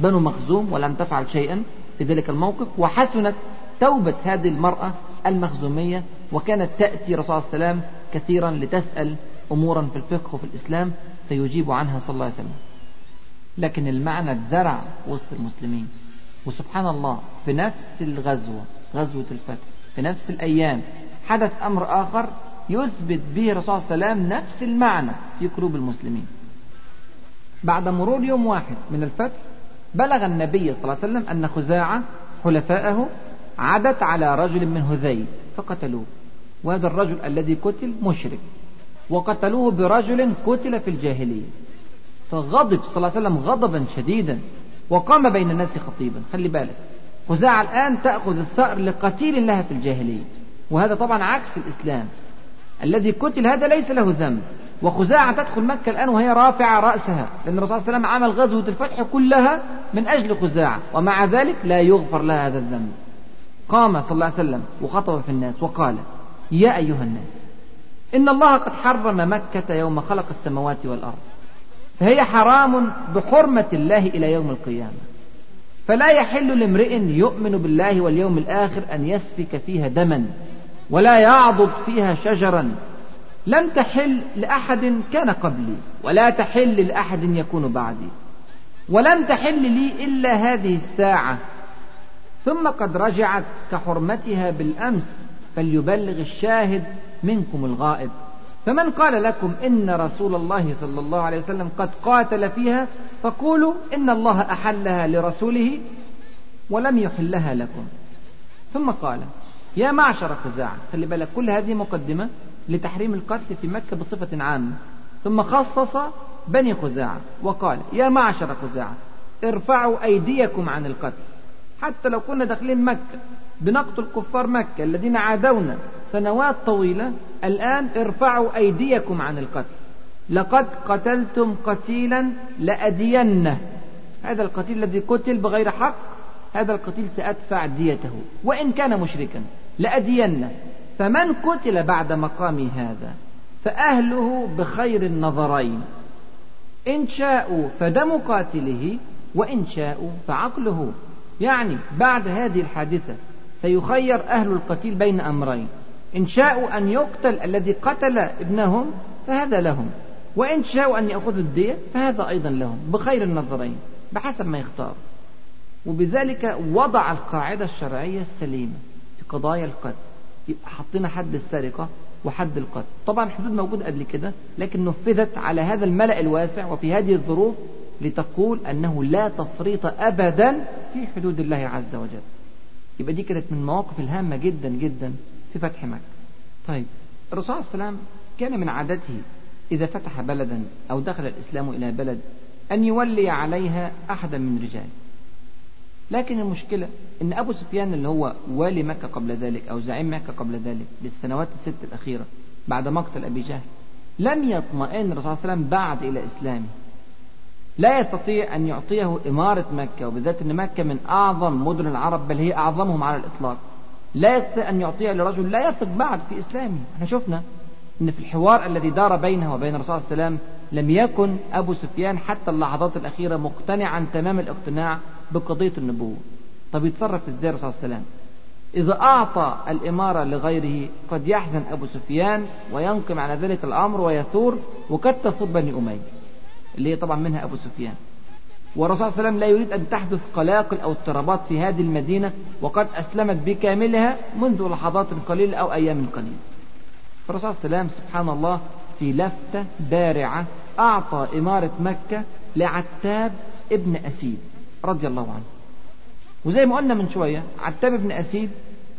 بنو مخزوم ولم تفعل شيئا في ذلك الموقف وحسنت توبة هذه المرأة المخزومية وكانت تأتي رسول الله عليه وسلم كثيرا لتسأل أمورا في الفقه وفي الإسلام فيجيب عنها صلى الله عليه وسلم. لكن المعنى اتزرع وسط المسلمين. وسبحان الله في نفس الغزوة غزوة الفتح في نفس الأيام حدث أمر آخر يثبت به الرسول صلى الله عليه وسلم نفس المعنى في قلوب المسلمين. بعد مرور يوم واحد من الفتح بلغ النبي صلى الله عليه وسلم أن خزاعة حلفاءه عدت على رجل من هذيل فقتلوه. وهذا الرجل الذي قتل مشرك. وقتلوه برجل قتل في الجاهلية. فغضب صلى الله عليه وسلم غضبا شديدا وقام بين الناس خطيبا. خلي بالك خزاعة الآن تأخذ الثأر لقتيل لها في الجاهلية. وهذا طبعا عكس الإسلام. الذي قتل هذا ليس له ذنب. وخزاعة تدخل مكة الآن وهي رافعة رأسها. لأن الرسول صلى الله عليه وسلم عمل غزوة الفتح كلها من أجل خزاعة. ومع ذلك لا يغفر لها هذا الذنب. قام صلى الله عليه وسلم وخطب في الناس وقال يا أيها الناس إن الله قد حرم مكة يوم خلق السماوات والأرض. فهي حرام بحرمة الله إلى يوم القيامة. فلا يحل لامرئ يؤمن بالله واليوم الآخر أن يسفك فيها دما ولا يعضد فيها شجرا. لم تحل لأحد كان قبلي ولا تحل لأحد يكون بعدي. ولم تحل لي إلا هذه الساعة. ثم قد رجعت كحرمتها بالأمس. فليبلغ الشاهد منكم الغائب. فمن قال لكم إن رسول الله صلى الله عليه وسلم قد قاتل فيها فقولوا إن الله أحلها لرسوله ولم يحلها لكم. ثم قال يا معشر خزاعة خلي بالك كل هذه مقدمة لتحريم القتل في مكة بصفة عامة. ثم خصص بني خزاعة وقال يا معشر خزاعة ارفعوا أيديكم عن القتل. حتى لو كنا داخلين مكة بنقتل كفار مكة الذين عادونا سنوات طويلة الآن ارفعوا أيديكم عن القتل. لقد قتلتم قتيلا لأدينه. هذا القتيل الذي قتل بغير حق هذا القتيل سأدفع ديته. وإن كان مشركا لأدينه. فمن قتل بعد مقامي هذا؟ فأهله بخير النظرين. إن شاءوا فدم قاتله وإن شاءوا فعقله. يعني بعد هذه الحادثة سيخير أهل القتيل بين أمرين. إن شاءوا أن يقتل الذي قتل ابنهم فهذا لهم. وإن شاءوا أن يأخذوا الدية فهذا أيضا لهم بخير النظرين بحسب ما يختار. وبذلك وضع القاعدة الشرعية السليمة في قضايا القتل. يبقى حطينا حد السرقة وحد القتل. طبعا الحدود موجودة قبل كده لكن نفذت على هذا الملأ الواسع وفي هذه الظروف لتقول أنه لا تفريط أبدا في حدود الله عز وجل. يبقى دي كانت من المواقف الهامة جدا جدا في فتح مكة. طيب الرسول عليه وسلم كان من عادته إذا فتح بلدا أو دخل الإسلام إلى بلد أن يولي عليها أحدا من رجاله لكن المشكلة أن أبو سفيان اللي هو والي مكة قبل ذلك أو زعيم مكة قبل ذلك للسنوات الست الأخيرة بعد مقتل أبي جهل لم يطمئن الرسول صلى الله عليه وسلم بعد إلى إسلامه. لا يستطيع أن يعطيه إمارة مكة وبالذات أن مكة من أعظم مدن العرب بل هي أعظمهم على الإطلاق. لا يستطيع أن يعطيها لرجل لا يثق بعد في إسلامه. إحنا شفنا أن في الحوار الذي دار بينه وبين الرسول صلى الله عليه وسلم لم يكن أبو سفيان حتى اللحظات الأخيرة مقتنعا تمام الاقتناع بقضية النبوة. طب يتصرف إزاي الرسول صلى الله عليه وسلم؟ إذا أعطى الإمارة لغيره قد يحزن أبو سفيان وينقم على ذلك الأمر ويثور وقد تصب بني أمية. اللي هي طبعا منها أبو سفيان. والرسول صلى الله عليه وسلم لا يريد أن تحدث قلاقل أو اضطرابات في هذه المدينة وقد أسلمت بكاملها منذ لحظات قليلة أو أيام قليلة. فالرسول صلى الله عليه وسلم سبحان الله في لفتة بارعة أعطى إمارة مكة لعتاب ابن أسيد رضي الله عنه. وزي ما قلنا من شوية عتاب ابن أسيد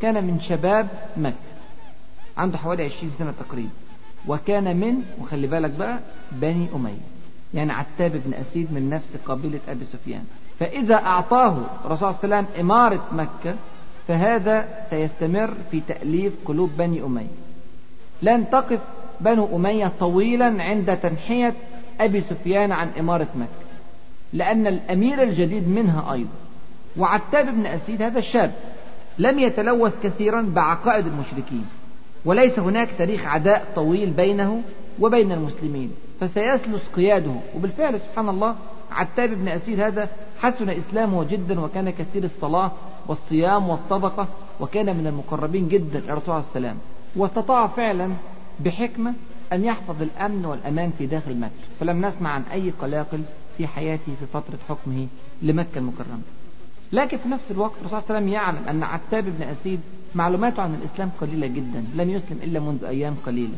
كان من شباب مكة. عنده حوالي عشرين سنة تقريبا. وكان من وخلي بالك بقى بني أمية. يعني عتاب بن أسيد من نفس قبيلة أبي سفيان. فإذا أعطاه الرسول صلى الله عليه وسلم إمارة مكة فهذا سيستمر في تأليف قلوب بني أمية. لن تقف بنو أمية طويلا عند تنحية أبي سفيان عن إمارة مكة. لأن الأمير الجديد منها أيضا. وعتاب بن أسيد هذا الشاب. لم يتلوث كثيرا بعقائد المشركين. وليس هناك تاريخ عداء طويل بينه وبين المسلمين. فسيسلس قياده. وبالفعل سبحان الله عتاب بن أسيد هذا حسن إسلامه جدا وكان كثير الصلاة والصيام والصدقة وكان من المقربين جدا إلى الرسول عليه السلام واستطاع فعلا بحكمة أن يحفظ الأمن والأمان في داخل مكة. فلم نسمع عن أي قلاقل في حياته في فترة حكمه لمكة المكرمة. لكن في نفس الوقت الرسول صلى الله عليه وسلم يعلم أن عتاب بن أسيد معلوماته عن الإسلام قليلة جدا لم يسلم إلا منذ أيام قليلة.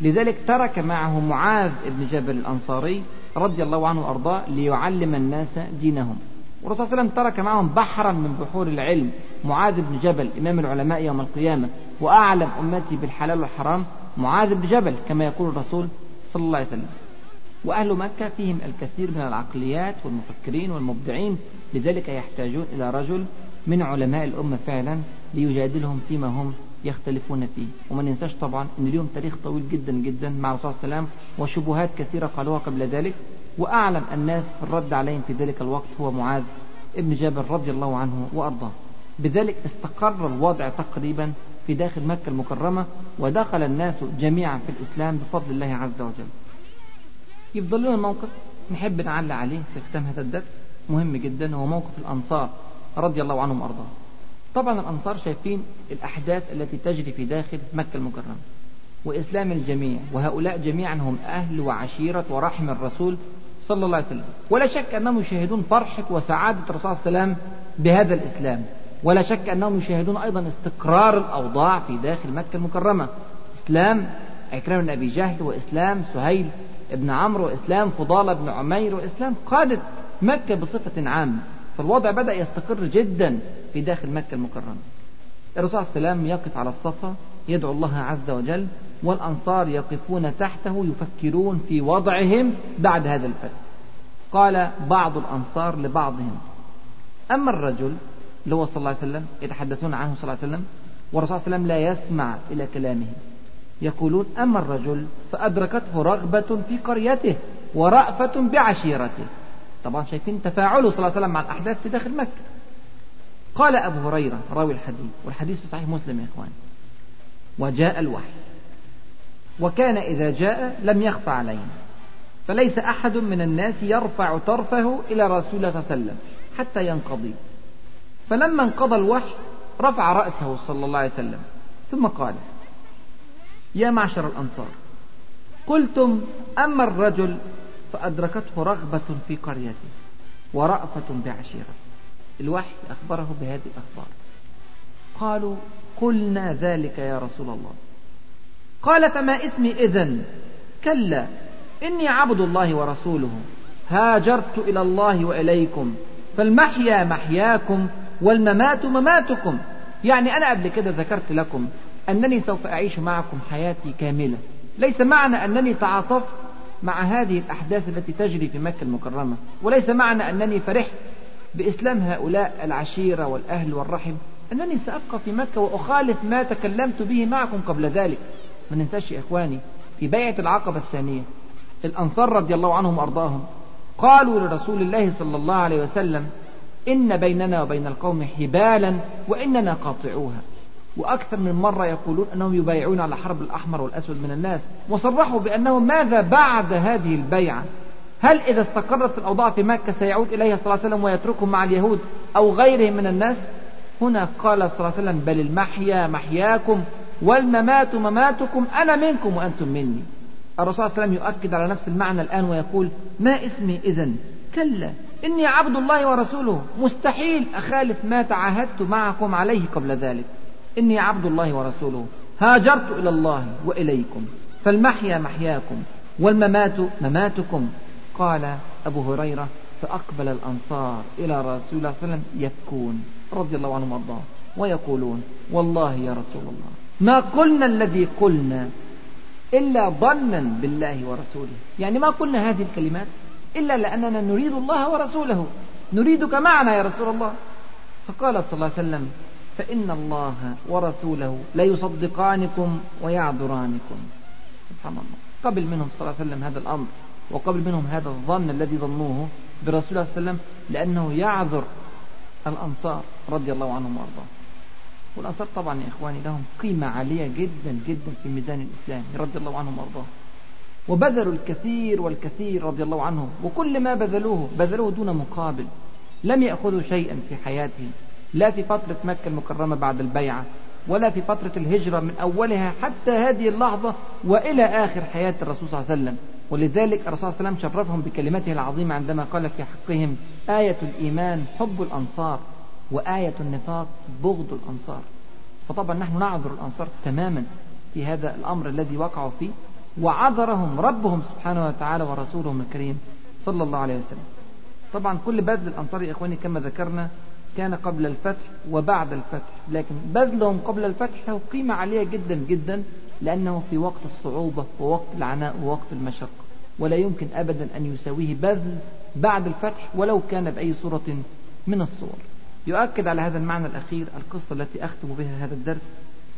لذلك ترك معه معاذ بن جبل الأنصاري رضي الله عنه وأرضاه ليعلم الناس دينهم. والرسول صلى الله عليه وسلم ترك معهم بحرا من بحور العلم معاذ بن جبل إمام العلماء يوم القيامة وأعلم أمتي بالحلال والحرام معاذ بن جبل كما يقول الرسول صلى الله عليه وسلم. وأهل مكة فيهم الكثير من العقليات والمفكرين والمبدعين لذلك يحتاجون إلى رجل من علماء الأمة فعلا ليجادلهم فيما هم يختلفون فيه. وما ننساش طبعا أن اليوم تاريخ طويل جدا جدا مع الرسول صلى الله عليه وسلم وشبهات كثيرة قالوها قبل ذلك. وأعلم الناس في الرد عليهم في ذلك الوقت هو معاذ ابن جابر رضي الله عنه وأرضاه. بذلك استقر الوضع تقريبا في داخل مكة المكرمة ودخل الناس جميعا في الإسلام بفضل الله عز وجل. يفضل لنا موقف نحب نعلق عليه في ختام هذا الدرس. مهم جدا هو موقف الأنصار رضي الله عنهم وأرضاهم. طبعا الأنصار شايفين الأحداث التي تجري في داخل مكة المكرمة وإسلام الجميع وهؤلاء جميعا هم أهل وعشيرة ورحم الرسول صلى الله عليه وسلم. ولا شك أنهم يشاهدون فرحة وسعادة الرسول صلى الله عليه وسلم بهذا الإسلام. ولا شك أنهم يشاهدون أيضا استقرار الأوضاع في داخل مكة المكرمة. إسلام عكرمة بن أبي جهل وإسلام سهيل بن عمرو وإسلام فضالة بن عمير وإسلام قادة مكة بصفة عامة. فالوضع بدأ يستقر جدا في داخل مكة المكرمة. الرسول صلى الله عليه وسلم يقف على الصفا يدعو الله عز وجل والأنصار يقفون تحته يفكرون في وضعهم بعد هذا الفتح قال بعض الأنصار لبعضهم أما الرجل اللي هو صلى الله عليه وسلم يتحدثون عنه صلى الله عليه وسلم والرسول صلى الله عليه وسلم لا يسمع إلى كلامه. يقولون أما الرجل فأدركته رغبة في قريته ورأفة بعشيرته. طبعا شايفين تفاعله صلى الله عليه وسلم مع الأحداث في داخل مكة. قال أبو هريرة راوي الحديث والحديث في صحيح مسلم يا إخوان وجاء الوحي. وكان إذا جاء لم يخفى علينا. فليس أحد من الناس يرفع طرفه إلى رسول الله صلى الله عليه وسلم حتى ينقضي. فلما انقضى الوحي رفع رأسه صلى الله عليه وسلم. ثم قال يا معشر الأنصار قلتم أما الرجل فأدركته رغبة في قريته ورأفة بعشيرته. الوحي أخبره بهذه الأخبار. قالوا قلنا ذلك يا رسول الله. قال فما اسمي إذن؟ كلا إني عبد الله ورسوله. هاجرت إلى الله وإليكم. فالمحيا محياكم والممات مماتكم. يعني أنا قبل كده ذكرت لكم أنني سوف أعيش معكم حياتي كاملة. ليس معنى أنني تعاطفت مع هذه الأحداث التي تجري في مكة المكرمة. وليس معنى أنني فرحت بإسلام هؤلاء العشيرة والأهل والرحم. أنني سأبقى في مكة وأخالف ما تكلمت به معكم قبل ذلك. ما ننساش يا إخواني في بيعة العقبة الثانية الأنصار رضي الله عنهم وأرضاهم قالوا لرسول الله صلى الله عليه وسلم إن بيننا وبين القوم حبالا وإننا قاطعوها. وأكثر من مرة يقولون أنهم يبايعون على حرب الأحمر والأسود من الناس وصرحوا بأنه ماذا بعد هذه البيعة؟ هل إذا استقرت الأوضاع في مكة سيعود إليها صلى الله عليه وسلم ويتركهم مع اليهود أو غيرهم من الناس؟ هنا قال صلى الله عليه وسلم بل المحيا محياكم والممات مماتكم أنا منكم وأنتم مني. الرسول صلى الله عليه وسلم يؤكد على نفس المعنى الآن ويقول ما اسمي إذا كلا. إني عبد الله ورسوله. مستحيل أخالف ما تعاهدت معكم عليه قبل ذلك. إني عبد الله ورسوله. هاجرت إلى الله وإليكم. فالمحيا محياكم والممات مماتكم. قال أبو هريرة فأقبل الأنصار إلى رسول الله صلى الله عليه وسلم يبكون رضي الله عنهم وأرضاهم ويقولون والله يا رسول الله ما قلنا الذي قلنا إلا ظنا بالله ورسوله. يعني ما قلنا هذه الكلمات إلا لأننا نريد الله ورسوله. نريدك معنا يا رسول الله. فقال صلى الله عليه وسلم فإن الله ورسوله ليصدقانكم ويعذرانكم. سبحان الله. قبل منهم صلى الله عليه وسلم هذا الأمر وقبل منهم هذا الظن الذي ظنوه برسول الله صلى الله عليه وسلم لأنه يعذر الأنصار رضي الله عنهم وأرضاهم. والأنصار طبعا يا إخواني لهم قيمة عالية جدا جدا في الميزان الإسلامي رضي الله عنهم وأرضاهم. وبذلوا الكثير والكثير رضي الله عنهم وكل ما بذلوه بذلوه دون مقابل لم يأخذوا شيئا في حياتهم. لا في فترة مكة المكرمة بعد البيعة ولا في فترة الهجرة من أولها حتى هذه اللحظة وإلى آخر حياة الرسول صلى الله عليه وسلم. ولذلك الرسول صلى الله عليه وسلم شرفهم بكلمته العظيمة عندما قال في حقهم آية الإيمان حب الأنصار وآية النفاق بغض الأنصار. فطبعا نحن نعذر الأنصار تماما في هذا الأمر الذي وقعوا فيه وعذرهم ربهم سبحانه وتعالى ورسولهم الكريم صلى الله عليه وسلم. طبعا كل بذل الأنصار يا إخواني كما ذكرنا كان قبل الفتح وبعد الفتح لكن بذلهم قبل الفتح له قيمة عالية جدا جدا لأنه في وقت الصعوبة ووقت العناء ووقت المشقة. ولا يمكن أبدا أن يساويه بذل بعد الفتح ولو كان بأي صورة من الصور. يؤكد على هذا المعنى الأخير القصة التي أختم بها هذا الدرس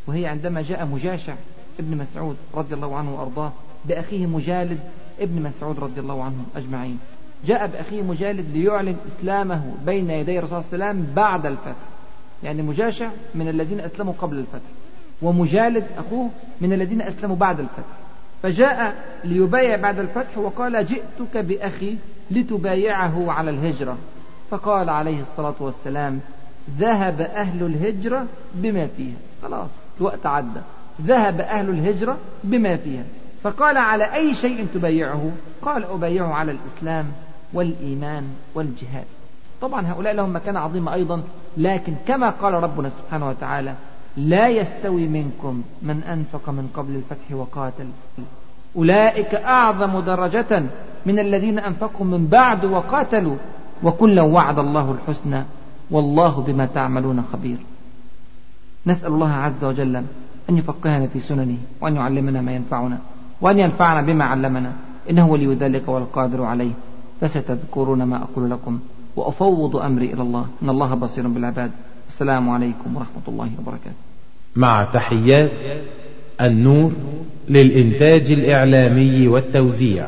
وهي عندما جاء مجاشع ابن مسعود رضي الله عنه وأرضاه بأخيه مجالد ابن مسعود رضي الله عنهم أجمعين. جاء بأخيه مجالد ليعلن إسلامه بين يدي الرسول صلى الله عليه وسلم بعد الفتح. يعني مجاشع من الذين أسلموا قبل الفتح. ومجالد أخوه من الذين أسلموا بعد الفتح. فجاء ليبايع بعد الفتح وقال جئتك بأخي لتبايعه على الهجرة. فقال عليه الصلاة والسلام ذهب أهل الهجرة بما فيها. خلاص الوقت عدى. ذهب أهل الهجرة بما فيها. فقال على أي شيء تبايعه؟ قال أبايعه على الإسلام. والإيمان والجهاد. طبعا هؤلاء لهم مكانة عظيمة أيضا لكن كما قال ربنا سبحانه وتعالى لا يستوي منكم من أنفق من قبل الفتح وقاتل. أولئك أعظم درجة من الذين أنفقوا من بعد وقاتلوا وكلا وعد الله الحسنى والله بما تعملون خبير. نسأل الله عز وجل أن يفقهنا في سننه وأن يعلمنا ما ينفعنا وأن ينفعنا بما علمنا إنه ولي ذلك والقادر عليه. فستذكرون ما أقول لكم وأفوض أمري إلى الله. إن الله بصير بالعباد. السلام عليكم ورحمة الله وبركاته. مع تحيات النور للإنتاج الإعلامي والتوزيع.